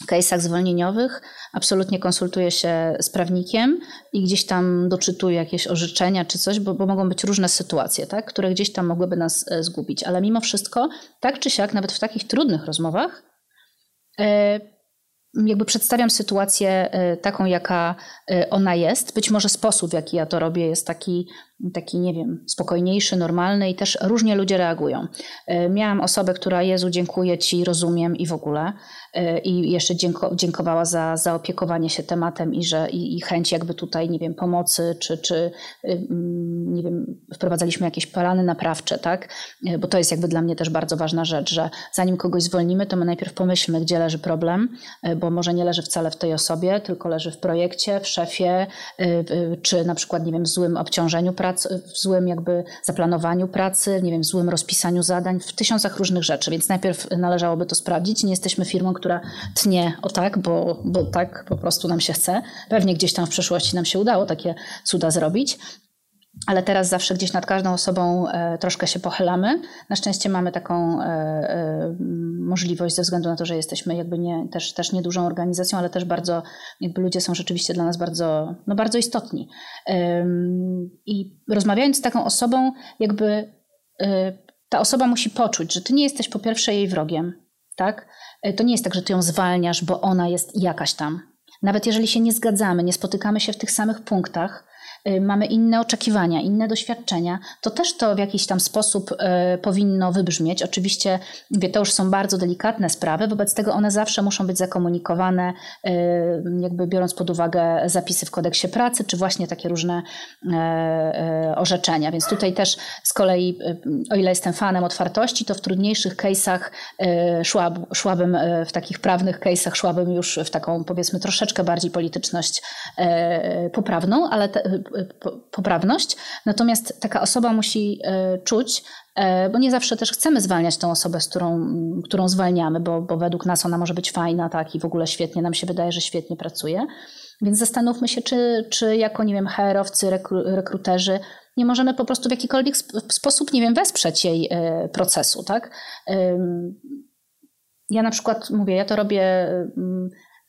case'ach zwolnieniowych absolutnie konsultuję się z prawnikiem i gdzieś tam doczytuję jakieś orzeczenia czy coś, bo, bo mogą być różne sytuacje, tak, które gdzieś tam mogłyby nas zgubić. Ale mimo wszystko, tak czy siak, nawet w takich trudnych rozmowach, jakby przedstawiam sytuację e, taką, jaka e, ona jest. Być może sposób, w jaki ja to robię, jest taki taki, nie wiem, spokojniejszy, normalny i też różnie ludzie reagują. E, miałam osobę, która Jezu, dziękuję Ci, rozumiem i w ogóle. E, I jeszcze dziękowała za zaopiekowanie się tematem i, że, i, i chęć jakby tutaj, nie wiem, pomocy, czy, czy y, mm, nie wiem, wprowadzaliśmy jakieś plany naprawcze, tak? E, bo to jest jakby dla mnie też bardzo ważna rzecz, że zanim kogoś zwolnimy, to my najpierw pomyślmy, gdzie leży problem, bo może nie leży wcale w tej osobie, tylko leży w projekcie, w szefie, czy na przykład, nie wiem, w złym obciążeniu pracy, w złym jakby zaplanowaniu pracy, nie wiem, w złym rozpisaniu zadań, w tysiącach różnych rzeczy, więc najpierw należałoby to sprawdzić. Nie jesteśmy firmą, która tnie o tak, bo, bo tak po prostu nam się chce. Pewnie gdzieś tam w przeszłości nam się udało takie cuda zrobić, ale teraz zawsze gdzieś nad każdą osobą e, troszkę się pochylamy. Na szczęście mamy taką e, e, możliwość ze względu na to, że jesteśmy jakby nie, też, też niedużą organizacją, ale też bardzo, jakby ludzie są rzeczywiście dla nas bardzo, no bardzo istotni. I rozmawiając z taką osobą, jakby ta osoba musi poczuć, że ty nie jesteś po pierwsze jej wrogiem, tak? To nie jest tak, że ty ją zwalniasz, bo ona jest jakaś tam. Nawet jeżeli się nie zgadzamy, nie spotykamy się w tych samych punktach, mamy inne oczekiwania, inne doświadczenia, to też to w jakiś tam sposób y, powinno wybrzmieć. Oczywiście, wie, to już są bardzo delikatne sprawy, wobec tego one zawsze muszą być zakomunikowane, y, jakby biorąc pod uwagę zapisy w kodeksie pracy, czy właśnie takie różne orzeczenia. Więc tutaj też z kolei, o ile jestem fanem otwartości, to w trudniejszych case'ach szłab, szłabym, w takich prawnych case'ach szłabym już w taką powiedzmy troszeczkę bardziej polityczność poprawną, ale te, poprawność, natomiast taka osoba musi e, czuć, e, bo nie zawsze też chcemy zwalniać tą osobę, z którą, którą zwalniamy, bo, bo według nas ona może być fajna, tak, i w ogóle świetnie, nam się wydaje, że świetnie pracuje. Więc zastanówmy się, czy, czy jako, nie wiem, HR-owcy, rekru, rekruterzy nie możemy po prostu w jakikolwiek sposób, nie wiem, wesprzeć jej e, procesu, tak? Ja na przykład mówię, ja to robię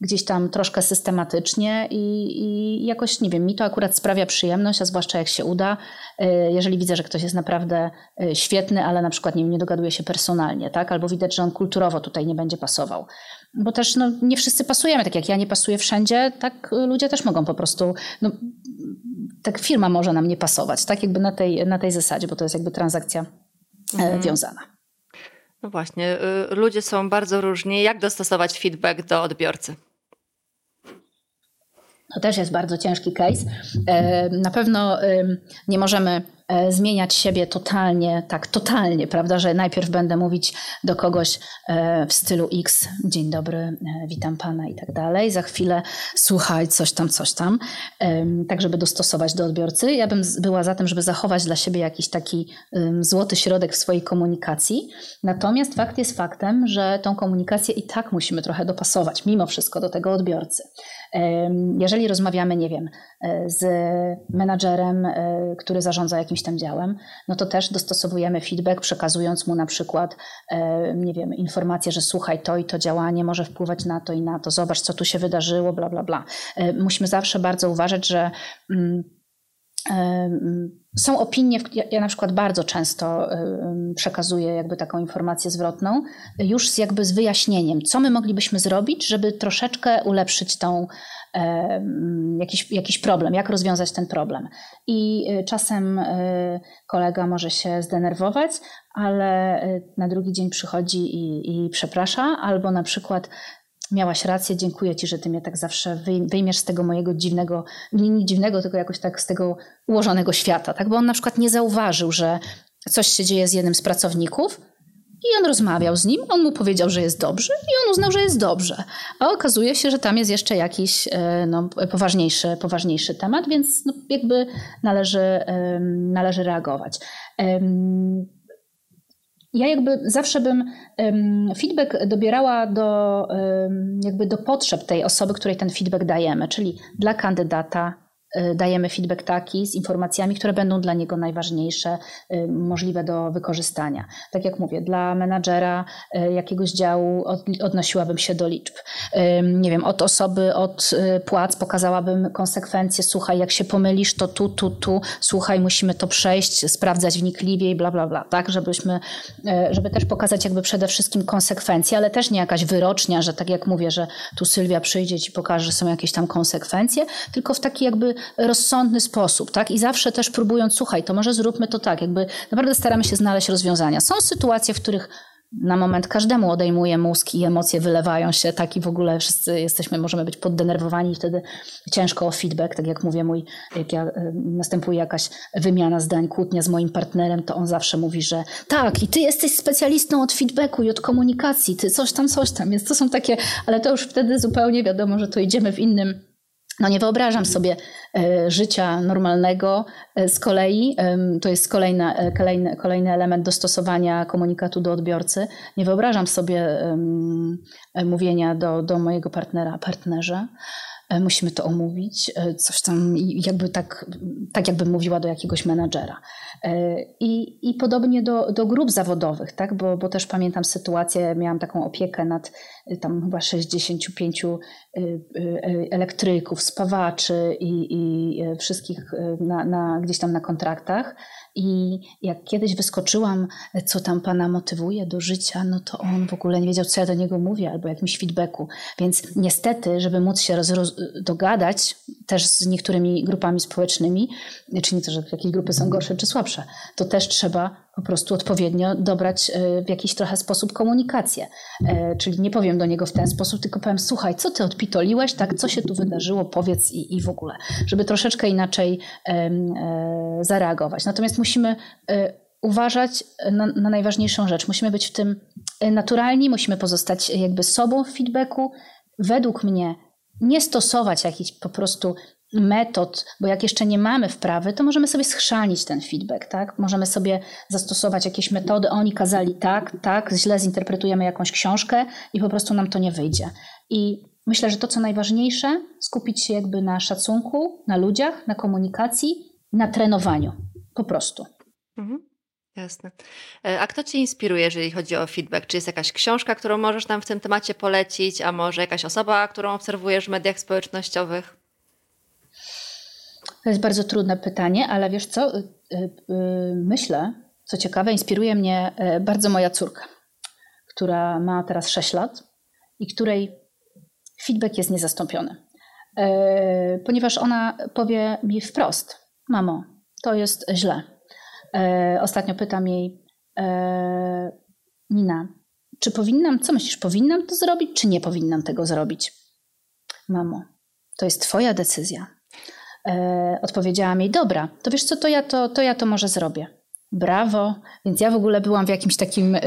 gdzieś tam troszkę systematycznie i, i, jakoś, nie wiem, mi to akurat sprawia przyjemność, a zwłaszcza jak się uda, y, jeżeli widzę, że ktoś jest naprawdę y, świetny, ale na przykład nie, nie dogaduje się personalnie, tak? albo widać, że on kulturowo tutaj nie będzie pasował. Bo też no, nie wszyscy pasujemy, tak jak ja nie pasuję wszędzie, tak ludzie też mogą po prostu, no, tak firma może nam nie pasować, tak jakby na tej, na tej zasadzie, bo to jest jakby transakcja e, mhm. wiązana. No właśnie, y, ludzie są bardzo różni. Jak dostosować feedback do odbiorcy? To też jest bardzo ciężki case. E, na pewno nie możemy E, zmieniać siebie totalnie, tak totalnie, prawda, że najpierw będę mówić do kogoś e, w stylu X, dzień dobry, witam pana i tak dalej, za chwilę słuchaj, coś tam, coś tam, tak żeby dostosować do odbiorcy. Ja bym była za tym, żeby zachować dla siebie jakiś taki złoty środek w swojej komunikacji, natomiast fakt jest faktem, że tą komunikację i tak musimy trochę dopasować, mimo wszystko do tego odbiorcy. Jeżeli rozmawiamy, nie wiem, z menadżerem, który zarządza jakimś tam działem, no to też dostosowujemy feedback, przekazując mu na przykład, e, nie wiem, informację, że słuchaj, to i to działanie może wpływać na to i na to, zobacz, co tu się wydarzyło, bla, bla, bla. E, musimy zawsze bardzo uważać, że mm, są opinie, ja, na przykład bardzo często przekazuję jakby taką informację zwrotną, już z jakby z wyjaśnieniem, co my moglibyśmy zrobić, żeby troszeczkę ulepszyć tą, jakiś, jakiś problem, jak rozwiązać ten problem. I y, czasem y, kolega może się zdenerwować, ale y, na drugi dzień przychodzi i, i przeprasza, albo na przykład miałaś rację, dziękuję ci, że ty mnie tak zawsze wyjmiesz z tego mojego dziwnego, nie dziwnego, tylko jakoś tak z tego ułożonego świata, tak? Bo on na przykład nie zauważył, że coś się dzieje z jednym z pracowników i on rozmawiał z nim, on mu powiedział, że jest dobrze i on uznał, że jest dobrze. A okazuje się, że tam jest jeszcze jakiś e, no, poważniejszy, poważniejszy temat, więc no, jakby należy, należy reagować ja jakby zawsze bym feedback dobierała do, jakby do potrzeb tej osoby, której ten feedback dajemy, czyli dla kandydata, dajemy feedback taki z informacjami, które będą dla niego najważniejsze, y, możliwe do wykorzystania. Tak jak mówię, dla menadżera y, jakiegoś działu odnosiłabym się do liczb. Nie wiem, od osoby, od płac pokazałabym konsekwencje, słuchaj, jak się pomylisz, to tu, tu, tu, słuchaj, musimy to przejść, sprawdzać wnikliwie i bla, bla, bla, tak, żebyśmy, żeby też pokazać jakby przede wszystkim konsekwencje, ale też nie jakaś wyrocznia, że tak jak mówię, że tu Sylwia przyjdzie ci pokaże, że są jakieś tam konsekwencje, tylko w taki jakby rozsądny sposób, tak? I zawsze też próbując, słuchaj, to może zróbmy to tak, jakby naprawdę staramy się znaleźć rozwiązania. Są sytuacje, w których na moment każdemu odejmuje mózg i emocje wylewają się, tak i w ogóle wszyscy jesteśmy, możemy być poddenerwowani i wtedy ciężko o feedback, tak jak mówię, mój, jak ja, y, następuje jakaś wymiana zdań, kłótnia z moim partnerem, to on zawsze mówi, że tak i ty jesteś specjalistą od feedbacku i od komunikacji, ty coś tam, coś tam, więc to są takie, ale to już wtedy zupełnie wiadomo, że to idziemy w innym no nie wyobrażam sobie e, życia normalnego e, z kolei, to jest kolejna, e, kolejny, kolejny element dostosowania komunikatu do odbiorcy. Nie wyobrażam sobie mówienia do, do mojego partnera, partnerze. Musimy to omówić, coś tam, jakby tak, tak jakbym mówiła do jakiegoś menadżera. I, i podobnie do, do grup zawodowych, tak? bo, bo też pamiętam sytuację, miałam taką opiekę nad tam chyba 65 y, y, elektryków, spawaczy i, i y, wszystkich na, na, gdzieś tam na kontraktach. I jak kiedyś wyskoczyłam, co tam pana motywuje do życia, no to on w ogóle nie wiedział, co ja do niego mówię, albo jakimś feedbacku. Więc niestety, żeby móc się roz, dogadać też z niektórymi grupami społecznymi, czy nie to, że jakieś grupy są gorsze czy słabsze, to też trzeba po prostu odpowiednio dobrać e, w jakiś trochę sposób komunikację. E, czyli nie powiem do niego w ten sposób, tylko powiem, słuchaj, co ty odpitoliłeś, tak, co się tu wydarzyło, powiedz i, i w ogóle, żeby troszeczkę inaczej e, zareagować. Natomiast musimy uważać na, na najważniejszą rzecz. Musimy być w tym naturalni, musimy pozostać jakby sobą w feedbacku. Według mnie nie stosować jakichś po prostu metod, bo jak jeszcze nie mamy wprawy, to możemy sobie schrzanić ten feedback, tak? Możemy sobie zastosować jakieś metody, oni kazali tak, tak, źle zinterpretujemy jakąś książkę i po prostu nam to nie wyjdzie. I myślę, że to co najważniejsze, skupić się jakby na szacunku, na ludziach, na komunikacji, na trenowaniu. Po prostu. Mhm. Jasne. E, a kto Cię inspiruje, jeżeli chodzi o feedback? Czy jest jakaś książka, którą możesz nam w tym temacie polecić, a może jakaś osoba, którą obserwujesz w mediach społecznościowych? To jest bardzo trudne pytanie, ale wiesz co? Y, y, y, myślę, co ciekawe, inspiruje mnie e, bardzo moja córka, która ma teraz 6 lat i której feedback jest niezastąpiony. E, ponieważ ona powie mi wprost: Mamo, to jest źle. E, ostatnio pytam jej: Nina, czy powinnam, co myślisz, powinnam to zrobić, czy nie powinnam tego zrobić? Mamo, to jest Twoja decyzja odpowiedziała mi, dobra, to wiesz co, to ja to, to ja to może zrobię. Brawo. Więc ja w ogóle byłam w jakimś takim, e,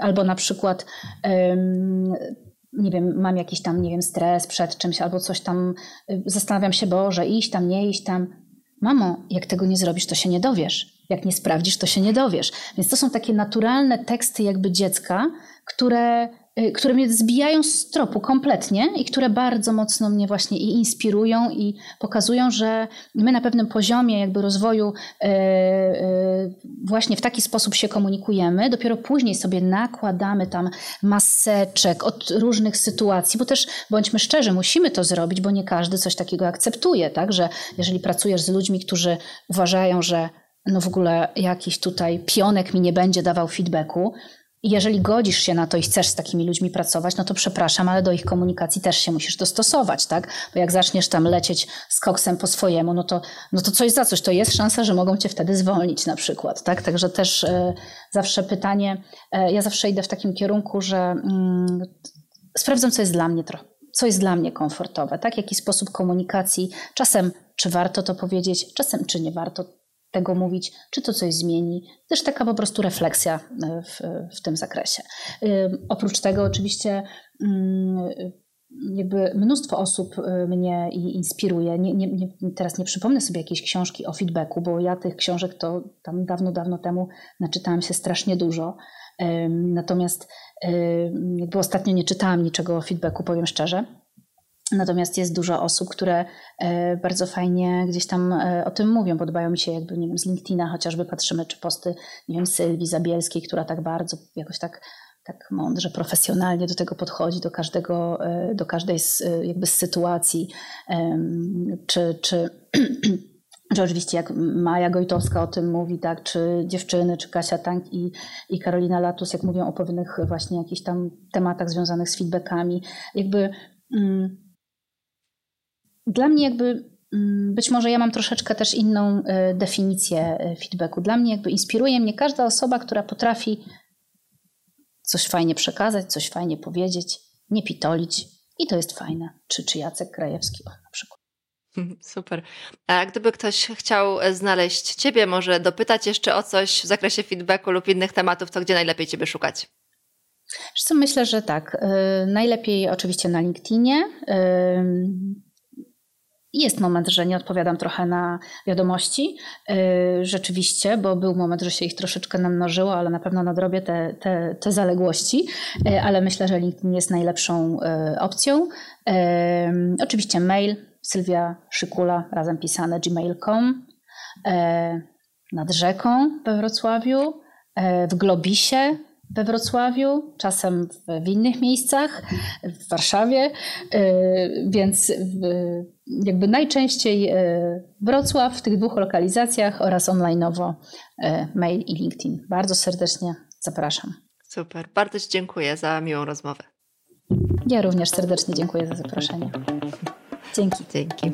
albo na przykład, e, nie wiem, mam jakiś tam, nie wiem, stres przed czymś, albo coś tam, e, zastanawiam się, Boże, iść tam, nie iść tam. Mamo, jak tego nie zrobisz, to się nie dowiesz. Jak nie sprawdzisz, to się nie dowiesz. Więc to są takie naturalne teksty jakby dziecka, które które mnie zbijają z tropu kompletnie i które bardzo mocno mnie właśnie i inspirują i pokazują, że my na pewnym poziomie jakby rozwoju y, właśnie w taki sposób się komunikujemy. Dopiero później sobie nakładamy tam maseczek od różnych sytuacji, bo też bądźmy szczerzy, musimy to zrobić, bo nie każdy coś takiego akceptuje, tak? Że jeżeli pracujesz z ludźmi, którzy uważają, że no w ogóle jakiś tutaj pionek mi nie będzie dawał feedbacku. Jeżeli godzisz się na to i chcesz z takimi ludźmi pracować, no to przepraszam, ale do ich komunikacji też się musisz dostosować, tak? Bo jak zaczniesz tam lecieć z koksem po swojemu, no to, no to coś za coś, to jest szansa, że mogą cię wtedy zwolnić na przykład, tak? Także też e, zawsze pytanie, e, ja zawsze idę w takim kierunku, że mm, sprawdzam, co jest dla mnie trochę co jest dla mnie komfortowe, tak? Jaki sposób komunikacji, czasem czy warto to powiedzieć, czasem czy nie warto tego mówić, czy to coś zmieni. Też taka po prostu refleksja e, w, w tym zakresie. Oprócz tego oczywiście mm, jakby mnóstwo osób e, mnie inspiruje. Nie, nie, nie, teraz nie przypomnę sobie jakiejś książki o feedbacku, bo ja tych książek to tam dawno, dawno temu naczytałam się strasznie dużo. Natomiast jakby ostatnio nie czytałam niczego o feedbacku, powiem szczerze. Natomiast jest dużo osób, które e, bardzo fajnie gdzieś tam e, o tym mówią. Podobają mi się jakby, nie wiem, z LinkedIna chociażby patrzymy, czy posty, nie wiem, Sylwii Zabielskiej, która tak bardzo jakoś tak, tak mądrze, profesjonalnie do tego podchodzi, do każdego, e, do każdej z, jakby z sytuacji, czy, czy [CLEARS THROAT] czy oczywiście jak Maja Gojtowska o tym mówi, tak, czy dziewczyny, czy Kasia Tank i, i Karolina Latus, jak mówią o pewnych właśnie jakichś tam tematach związanych z feedbackami, jakby mm, dla mnie jakby mm, być może ja mam troszeczkę też inną e, definicję e, feedbacku. Dla mnie jakby inspiruje mnie każda osoba, która potrafi coś fajnie przekazać, coś fajnie powiedzieć, nie pitolić i to jest fajne. Czy, czy Jacek Krajewski na przykład. [LAUGHS] Super. A gdyby ktoś chciał e, znaleźć Ciebie, może dopytać jeszcze o coś w zakresie feedbacku lub innych tematów, to gdzie najlepiej Ciebie szukać? myślę, że tak. Najlepiej oczywiście na LinkedInie. Jest moment, że nie odpowiadam trochę na wiadomości, yy, rzeczywiście, bo był moment, że się ich troszeczkę namnożyło, ale na pewno nadrobię te, te, te zaległości, yy, ale myślę, że LinkedIn jest najlepszą yy, opcją. Oczywiście mail Sylwia Szykula, razem pisane gmail.com, nad rzeką we Wrocławiu, w Globisie we Wrocławiu, czasem w, innych miejscach, w Warszawie, y, więc jakby najczęściej y, Wrocław w tych dwóch lokalizacjach oraz onlineowo y, mail i LinkedIn. Bardzo serdecznie zapraszam. Super, bardzo Ci dziękuję za miłą rozmowę. Ja również serdecznie dziękuję za zaproszenie. Dzięki. Dzięki.